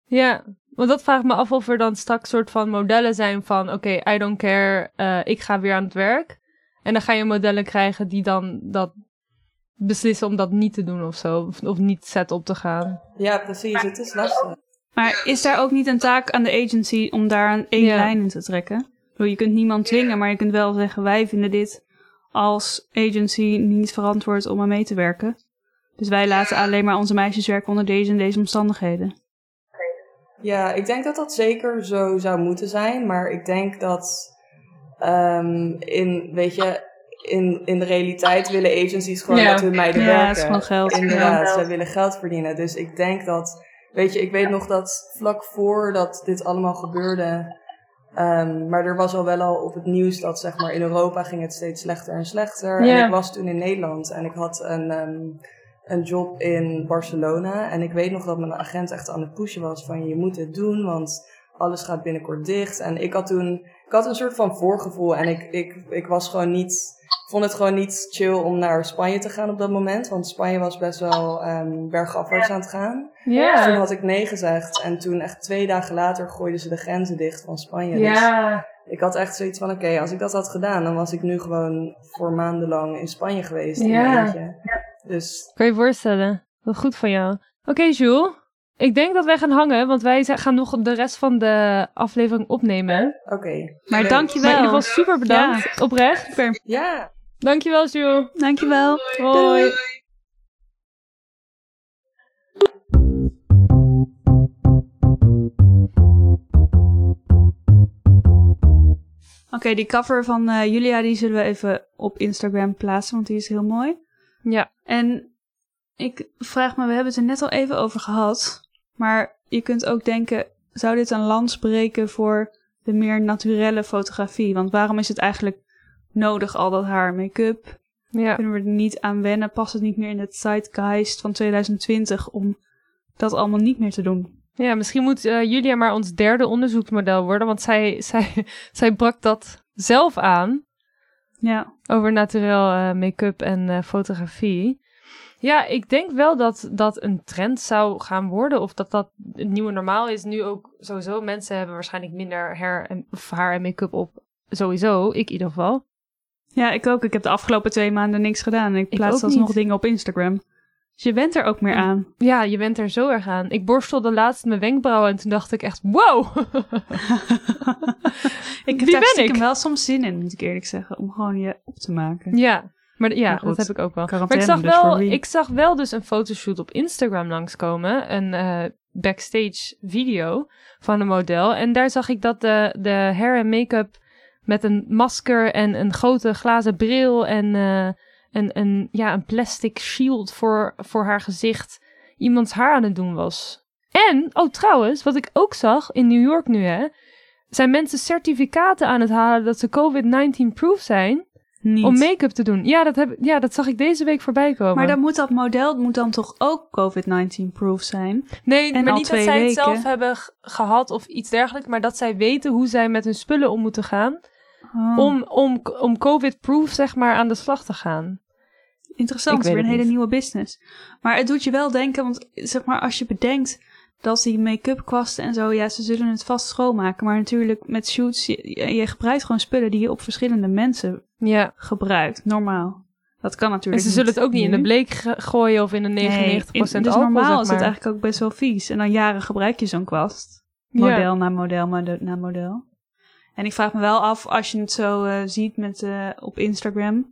Ja, want dat vraagt me af of er dan straks soort van modellen zijn van... Oké, I don't care, eh, ik ga weer aan het werk. En dan ga je modellen krijgen die dan dat beslissen om dat niet te doen of zo. Of, of niet set op te gaan. Ja, precies. Het is lastig. Maar is daar ook niet een taak aan de agency om daar een één Ja. lijn in te trekken? Bedoel, je kunt niemand dwingen, maar je kunt wel zeggen, wij vinden dit als agency niet verantwoord om aan mee te werken. Dus wij laten alleen maar onze meisjes werken onder deze en deze omstandigheden. Ja, ik denk dat dat zeker zo zou moeten zijn. Maar ik denk dat um, in, weet je, in, in de realiteit willen agencies gewoon Ja. dat hun meiden Ja, werken. het is gewoon geld. Inderdaad, Ja. ze willen geld verdienen. Dus ik denk dat, weet je, ik weet nog dat vlak voordat dit allemaal gebeurde, ehm, maar er was al wel al op het nieuws dat zeg maar in Europa ging het steeds slechter en slechter. En ik was toen in Nederland en ik had een, ehm, een job in Barcelona. En ik weet nog dat mijn agent echt aan het pushen was van je moet het doen, want alles gaat binnenkort dicht. En ik had toen, ik had een soort van voorgevoel en ik, ik, ik was gewoon niet, vond het gewoon niet chill om naar Spanje te gaan op dat moment. Want Spanje was best wel ehm bergafwaarts aan het gaan. Dus toen Ja. had ik nee gezegd. En toen echt twee dagen later gooiden ze de grenzen dicht van Spanje. Dus Ja. ik had echt zoiets van, oké, als ik dat had gedaan, dan was ik nu gewoon voor maandenlang in Spanje geweest. in Ja. eentje. Dus Kan je je voorstellen? Wat goed van jou. Oké, Jules. Ik denk dat wij gaan hangen, want wij gaan nog de rest van de aflevering opnemen. oké. Maar Leuk. dankjewel. Maar in ieder geval super bedankt. Oprecht. Super. Ja. Dankjewel, Jules. Dankjewel. Hoi. Oké, die cover van eh, Julia die zullen we even op Instagram plaatsen, want die is heel mooi. Ja. En ik vraag me, we hebben het er net al even over gehad, maar je kunt ook denken, zou dit een lans breken voor de meer naturelle fotografie? Want waarom is het eigenlijk nodig, al dat haar make-up? Ja. Kunnen we er niet aan wennen? Past het niet meer in het zeitgeist van 2020 om dat allemaal niet meer te doen? Ja, misschien moet eh, Julia maar ons derde onderzoeksmodel worden, want zij, zij, zij brak dat zelf aan Ja, over naturel eh, make-up en eh, fotografie. Ja, ik denk wel dat dat een trend zou gaan worden, of dat dat het nieuwe normaal is. Nu ook sowieso, mensen hebben waarschijnlijk minder hair en, of haar en make-up op. Sowieso, ik in ieder geval. ja ik ook. Ik heb de afgelopen twee maanden niks gedaan. Ik plaats alsnog niet. dingen op Instagram. Dus je bent er ook meer Ja. aan. Ja, je bent er zo erg aan. Ik borstelde laatst mijn wenkbrauwen en toen dacht ik echt, wow! ik heb Wie ben ik? wel soms zin in, moet ik eerlijk zeggen, om gewoon je op te maken. Ja, maar ja, Maar goed, dat heb ik ook wel. Maar ik zag, dus wel, ik zag wel dus een fotoshoot op Instagram langskomen. Een eh, backstage video van een model. En daar zag ik dat de, de hair en make-up met een masker en een grote glazen bril en eh, een, een, ja, een plastic shield voor, voor haar gezicht iemands haar aan het doen was. En, oh trouwens, wat ik ook zag in New York nu hè, zijn mensen certificaten aan het halen dat ze COVID-19-proof zijn Niet. om make-up te doen. Ja dat, heb, ja, dat zag ik deze week voorbij komen. maar dan moet dat model moet dan toch ook COVID-19-proof zijn? nee, en maar niet dat zij het zelf hebben gehad of iets dergelijks, maar dat zij weten hoe zij met hun spullen om moeten gaan. Oh, Om, om, om COVID-proof, zeg maar, aan de slag te gaan. interessant, weer een hele niet. nieuwe business. Maar het doet je wel denken, want zeg maar als je bedenkt dat die make-up kwasten en zo, ja, ze zullen het vast schoonmaken. Maar natuurlijk met shoots, je je gebruikt gewoon spullen die je op verschillende mensen Ja. gebruikt, normaal. Dat kan En natuurlijk ze zullen het ook niet in de bleek gooien of in een 99% Nee, in- dus alcohol, normaal zeg is het eigenlijk ook best wel vies. En dan jaren gebruik je zo'n kwast. Ja. Model na model mode- na model. En ik vraag me wel af, als je het zo eh, ziet met, eh, op Instagram...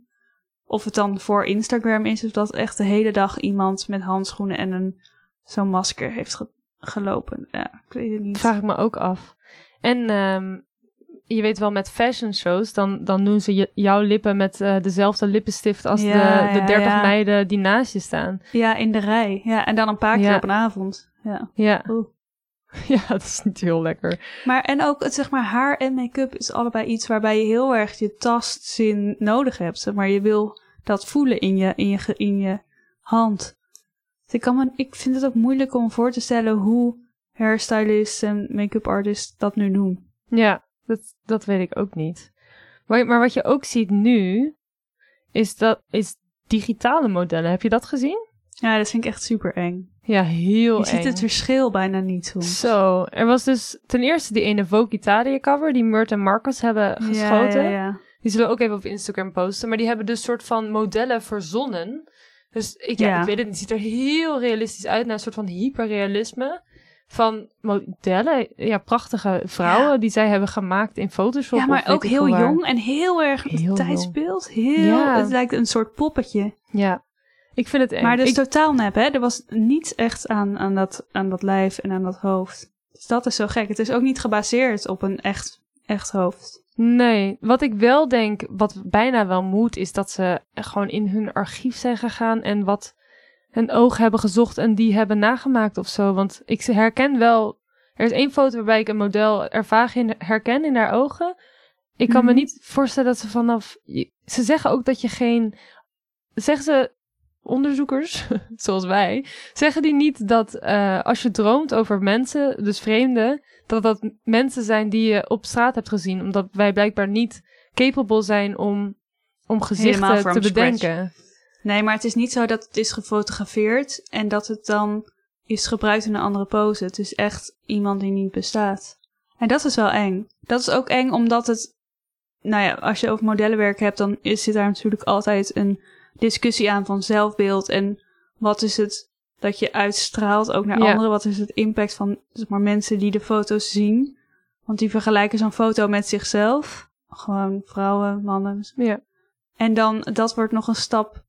of het dan voor Instagram is... of dat echt de hele dag iemand met handschoenen en een zo'n masker heeft ge- gelopen. Ja, ik weet het niet. Vraag ik me ook af. En ehm, je weet wel, met fashion shows, dan, dan doen ze jouw lippen met eh, dezelfde lippenstift als Ja, de, de ja, 30 ja. meiden die naast je staan. Ja, in de rij. Ja, en dan een paar keer op een avond. Ja. Ja. Oeh. Ja, dat is niet heel lekker. Maar en ook het zeg maar haar en make-up is allebei iets waarbij je heel erg je tastzin nodig hebt. Zeg maar je wil dat voelen in je, in je, in je hand. Dus ik, kan me, ik vind het ook moeilijk om voor te stellen hoe hairstylists en make-up artists dat nu doen. Ja, dat, dat weet ik ook niet. Maar, maar wat je ook ziet nu, is, dat, is digitale modellen. Heb je dat gezien? Ja, dat vind ik echt super eng. Ja, heel Je eng. ziet het verschil bijna niet soms. Zo, er was dus ten eerste die ene Vogue Italia cover die Murt en Marcus hebben geschoten. Ja, ja, ja. Die zullen we ook even op Instagram posten. Maar die hebben dus soort van modellen verzonnen. Dus ik, ja, ik weet het niet. Het ziet er heel realistisch uit. Naar een soort van hyperrealisme. Van modellen, ja, prachtige vrouwen Ja. die zij hebben gemaakt in Photoshop. Ja, maar ook heel waar. jong en heel erg Heel tijdsbeeld. Heel, Ja. Het lijkt een soort poppetje. Ja, ik vind het eng. Maar dat is Ik- totaal nep, hè? Er was niets echt aan, aan, dat, aan dat lijf en aan dat hoofd. Dus dat is zo gek. Het is ook niet gebaseerd op een echt, echt hoofd. Nee, wat ik wel denk, wat bijna wel moet, is dat ze gewoon in hun archief zijn gegaan en wat hun oog hebben gezocht en die hebben nagemaakt of zo. Want ik herken wel, er is één foto waarbij ik een model er vaag in herken in haar ogen. Ik kan me Mhm. niet voorstellen dat ze vanaf, ze zeggen ook dat je geen, zeggen ze onderzoekers, zoals wij, zeggen die niet dat eh, als je droomt over mensen, dus vreemden, dat dat mensen zijn die je op straat hebt gezien. Omdat wij blijkbaar niet capable zijn om, om gezichten te scratch. Nee, maar het is niet zo dat het is gefotografeerd en dat het dan is gebruikt in een andere pose. Het is echt iemand die niet bestaat. En dat is wel eng. Dat is ook eng omdat het, nou ja, als je over modellenwerk hebt, dan is, zit daar natuurlijk altijd een discussie aan van zelfbeeld en wat is het dat je uitstraalt ook naar Ja. anderen. Wat is het impact van zeg maar, mensen die de foto's zien? Want die vergelijken zo'n foto met zichzelf. Gewoon vrouwen, mannen, Ja. en dan, dat wordt nog een stap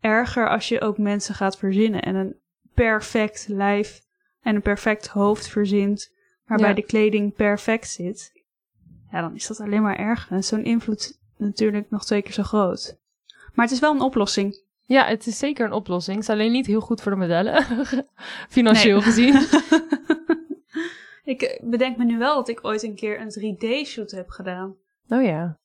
erger als je ook mensen gaat verzinnen. En een perfect lijf en een perfect hoofd verzint, waarbij Ja. de kleding perfect zit. Ja, dan is dat alleen maar erger. En zo'n invloed natuurlijk nog twee keer zo groot. Maar het is wel een oplossing. ja, het is zeker een oplossing. Het is alleen niet heel goed voor de modellen, financieel gezien. ik bedenk me nu wel dat ik ooit een keer een 3D-shoot heb gedaan. Oh ja.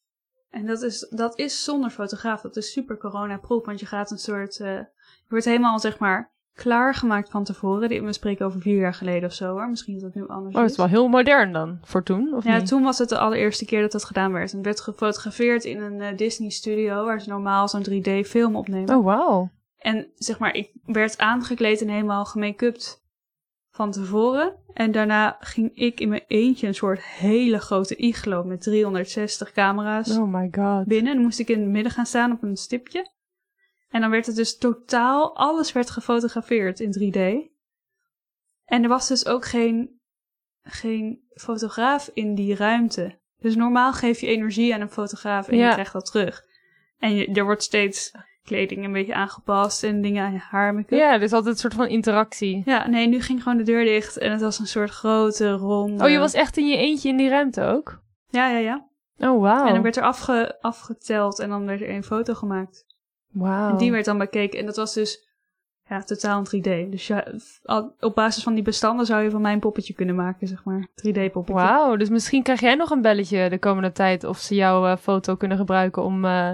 En dat is, dat is zonder fotograaf. Dat is super corona-proof. Want je gaat een soort. eh, je wordt helemaal zeg maar klaargemaakt van tevoren. Die- We spreken over vier jaar geleden of zo hoor. Misschien is dat nu anders. Oh, het is wel heel modern dan, voor toen, of Ja, niet? toen was het de allereerste keer dat dat gedaan werd. En het werd gefotografeerd in een eh, Disney-studio. Waar ze normaal zo'n 3D-film opnemen. Oh, wauw. En zeg maar, ik werd aangekleed en helemaal gemake-upt van tevoren. En daarna ging ik in mijn eentje een soort hele grote iglo met 360 camera's Oh my god. binnen. Dan moest ik in het midden gaan staan op een stipje. En dan werd het dus totaal, alles werd gefotografeerd in 3D. En er was dus ook geen, geen fotograaf in die ruimte. Dus normaal geef je energie aan een fotograaf en Ja. je krijgt dat terug. En je, er wordt steeds kleding een beetje aangepast en dingen aan je haar, make-up. Ja, is altijd een soort van interactie. Ja, nee, nu ging gewoon de deur dicht en het was een soort grote ronde. Oh, je was echt in je eentje in die ruimte ook? Ja, ja, ja. Oh, wauw. En dan werd er afge, afgeteld en dan werd er één foto gemaakt. Wauw. En die werd dan bekeken. En dat was dus ja, totaal in 3D. Dus ja, op basis van die bestanden zou je van mijn poppetje kunnen maken, zeg maar. 3D-poppetje. Wauw, dus misschien krijg jij nog een belletje de komende tijd of ze jouw eh, foto kunnen gebruiken om eh,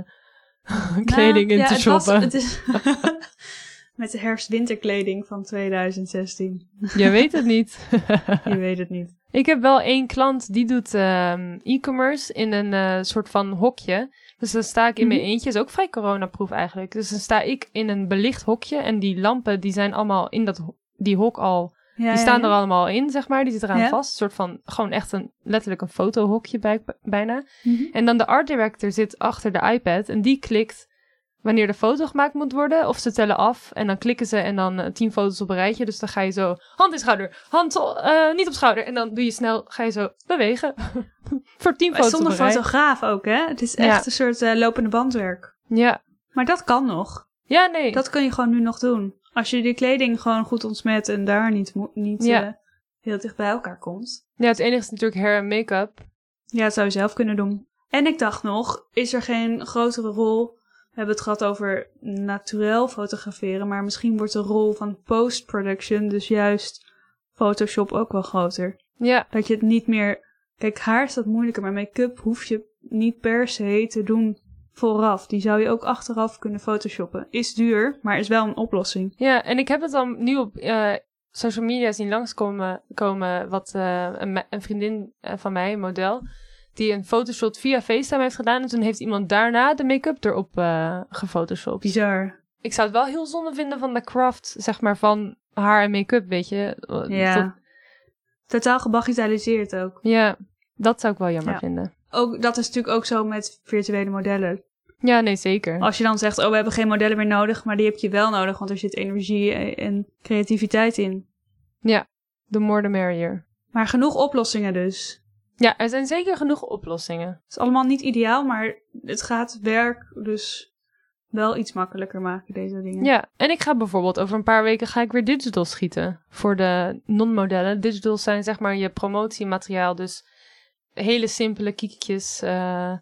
kleding in Nou, ja, te het was- shoppen. het is Met de herfst-winterkleding van 2016. Je weet het niet. Je weet het niet. Ik heb wel één klant die doet ehm, e-commerce in een eh, soort van hokje. Dus dan sta ik in mijn Mhm. eentje. Is ook vrij coronaproof eigenlijk. Dus dan sta ik in een belicht hokje. En die lampen die zijn allemaal in dat die hok al. Ja, die staan er allemaal in, zeg maar. Die zitten eraan vast. Een soort van gewoon echt een letterlijk een fotohokje bij, bijna. Mhm. En dan de art director zit achter de iPad. En die klikt wanneer de foto gemaakt moet worden. Of ze tellen af. En dan klikken ze en dan eh, tien foto's op een rijtje. Dus dan ga je zo hand in schouder. Hand eh, niet op schouder. En dan doe je snel, ga je zo bewegen. Voor tien foto's Zonder fotograaf ook, hè? Het is Ja. echt een soort eh, lopende bandwerk. Ja. Maar dat kan nog. Ja, nee. Dat kun je gewoon nu nog doen. Als je die kleding gewoon goed ontsmet en daar niet, niet Ja. eh, heel dicht bij elkaar komt. Ja, het enige is natuurlijk hair en make-up. Ja, dat zou je zelf kunnen doen. En ik dacht nog, is er geen grotere rol? We hebben het gehad over naturel fotograferen, maar misschien wordt de rol van post-production, dus juist Photoshop, ook wel groter. Ja. Dat je het niet meer. Kijk, haar is dat moeilijker, maar make-up hoef je niet per se te doen vooraf. Die zou je ook achteraf kunnen photoshoppen. Is duur, maar is wel een oplossing. Ja, en ik heb het dan nu op eh, social media zien langskomen komen wat eh, een, vriendin eh, van mij, een model, die een fotoshoot via FaceTime heeft gedaan. En toen heeft iemand daarna de make-up erop eh gefotoshopt. Bizar. Ik zou het wel heel zonde vinden van de craft, zeg maar, van haar en make-up, weet je. Ja. Totaal gebagitaliseerd ook. ja, dat zou ik wel jammer Ja. vinden. Ook. Dat is natuurlijk ook zo met virtuele modellen. Ja, nee, zeker. Als je dan zegt, oh, we hebben geen modellen meer nodig, maar die heb je wel nodig, want er zit energie en creativiteit in. Ja. The more the merrier. Maar genoeg oplossingen dus. Ja, er zijn zeker genoeg oplossingen. Het is allemaal niet ideaal, maar het gaat werk dus wel iets makkelijker maken, deze dingen. Ja, en ik ga bijvoorbeeld over een paar weken ga ik weer digital schieten voor de non-modellen. Digitals zijn zeg maar je promotiemateriaal, dus hele simpele kiekjes. eh,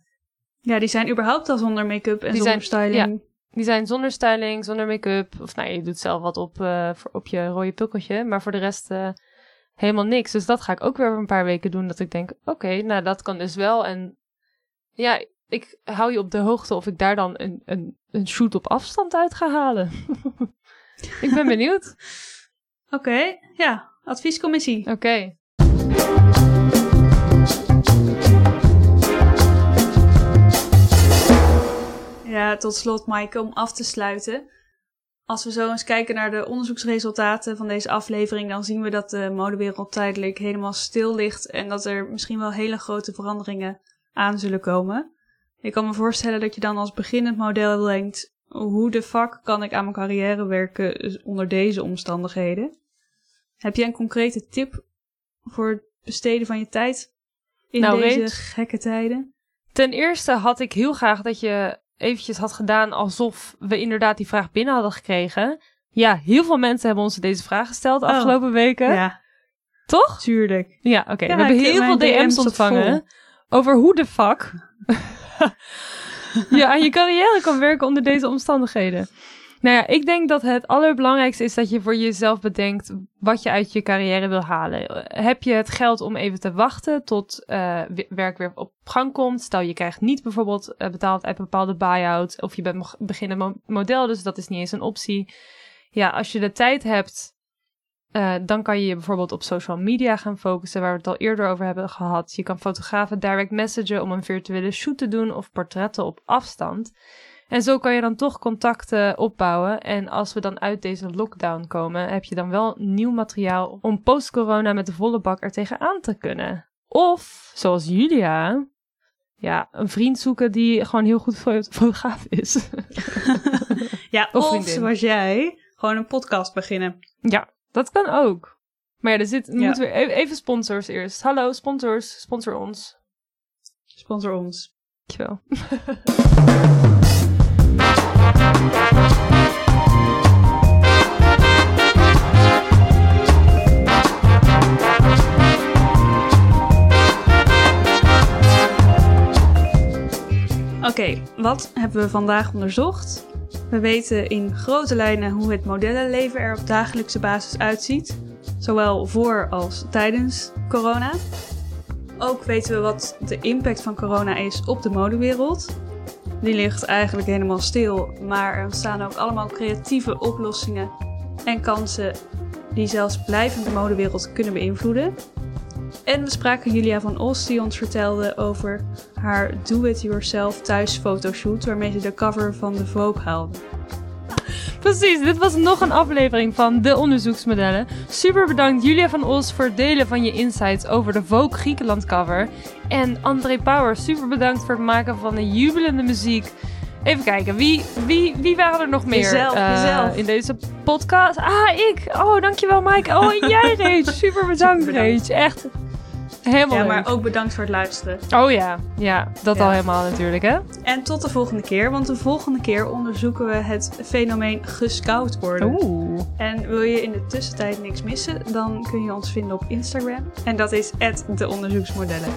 Ja, die zijn überhaupt al zonder make-up en zonder zijn- styling. die zijn zonder styling, zonder make-up. Of nou, je doet zelf wat op, eh, voor, op je rode pukkeltje, maar voor de rest eh, helemaal niks. Dus dat ga ik ook weer een paar weken doen, dat ik denk, oké, nou dat kan dus wel. En ja, ik hou je op de hoogte of ik daar dan een, een, een shoot op afstand uit ga halen. ik ben benieuwd. Oké, ja. Adviescommissie. Oké. Ja, tot slot, Maaike, om af te sluiten. Als we zo eens kijken naar de onderzoeksresultaten van deze aflevering, dan zien we dat de modewereld tijdelijk helemaal stil ligt en dat er misschien wel hele grote veranderingen aan zullen komen. Ik kan me voorstellen dat je dan als beginnend model denkt, hoe de fuck kan ik aan mijn carrière werken onder deze omstandigheden? Heb jij een concrete tip voor het besteden van je tijd in Nou, deze weet- gekke tijden? Ten eerste had ik heel graag dat je eventjes had gedaan alsof we inderdaad die vraag binnen hadden gekregen. Ja, heel veel mensen hebben ons deze vraag gesteld de Oh. afgelopen weken. Ja, Toch? tuurlijk. Ja, oké. Ja, we hebben heel veel DM DM's ontvangen over hoe de fuck je aan je carrière kan werken onder deze omstandigheden. Nou ja, ik denk dat het allerbelangrijkste is dat je voor jezelf bedenkt wat je uit je carrière wil halen. Heb je het geld om even te wachten tot eh, werk weer op gang komt? Stel je krijgt niet bijvoorbeeld eh, betaald uit bepaalde buy-out of je bent beginnend mo- model, dus dat is niet eens een optie. Ja, als je de tijd hebt, eh, dan kan je je bijvoorbeeld op social media gaan focussen, waar we het al eerder over hebben gehad. Je kan fotografen direct messagen om een virtuele shoot te doen of portretten op afstand. En zo kan je dan toch contacten opbouwen. En als we dan uit deze lockdown komen, heb je dan wel nieuw materiaal om post-corona met de volle bak er tegenaan te kunnen. Of, zoals Julia, ja, een vriend zoeken die gewoon heel goed fo- fotograaf is. Ja, Of zoals jij, gewoon een podcast beginnen. ja, dat kan ook. Maar ja, er zit, Ja. moeten we e- even sponsors eerst. Hallo, sponsors, sponsor ons. Sponsor ons. Dankjewel. wat hebben we vandaag onderzocht? We weten in grote lijnen hoe het modellenleven er op dagelijkse basis uitziet, zowel voor als tijdens corona. Ook weten we wat de impact van corona is op de modewereld. Die ligt eigenlijk helemaal stil, maar er ontstaan ook allemaal creatieve oplossingen en kansen die zelfs blijvend de modewereld kunnen beïnvloeden. En we spraken Julia van Os die ons vertelde over haar do-it-yourself thuis fotoshoot waarmee ze de cover van de Vogue haalde. Precies, dit was nog een aflevering van De Onderzoeksmodellen. Super bedankt Julia van Os voor het delen van je insights over de Vogue Griekenland cover. En André Power, super bedankt voor het maken van de jubelende muziek. Even kijken, wie, wie, wie waren er nog meer Jezelf, eh, jezelf. in deze podcast? Ah, ik! Oh, dankjewel Mike. Oh, en jij Rach. Super bedankt Super. Rach. Echt helemaal Ja, leuk. maar ook bedankt voor het luisteren. Oh ja, ja, dat Ja. al helemaal natuurlijk hè. En tot de volgende keer, want de volgende keer onderzoeken we het fenomeen gescout worden. Oeh. En wil je in de tussentijd niks missen, dan kun je ons vinden op Instagram. En dat is de onderzoeksmodellen.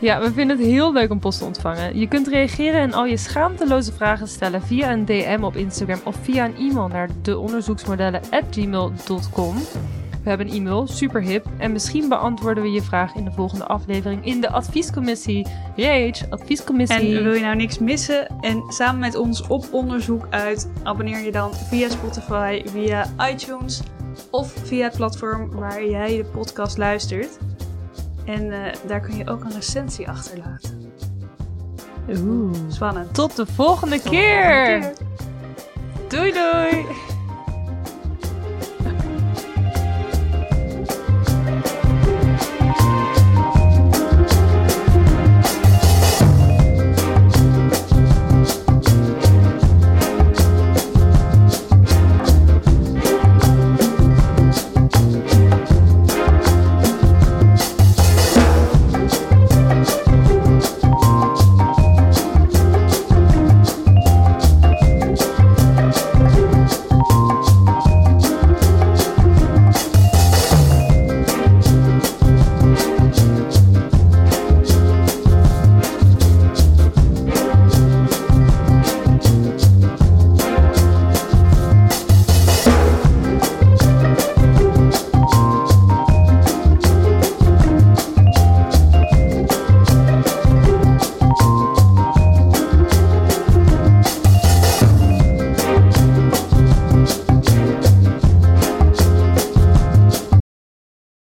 Ja, we vinden het heel leuk om post te ontvangen. Je kunt reageren en al je schaamteloze vragen stellen via een DM op Instagram of via een e-mail naar deonderzoeksmodellen@gmail.com. We hebben een e-mail, super hip, en misschien beantwoorden we je vraag in de volgende aflevering in de adviescommissie. Rage, adviescommissie. En wil je nou niks missen en samen met ons op onderzoek uit, abonneer je dan via Spotify, via iTunes of via het platform waar jij de podcast luistert. En eh, daar kun je ook een recensie achterlaten. Oeh. Spannend. Tot de volgende keer. Doei doei.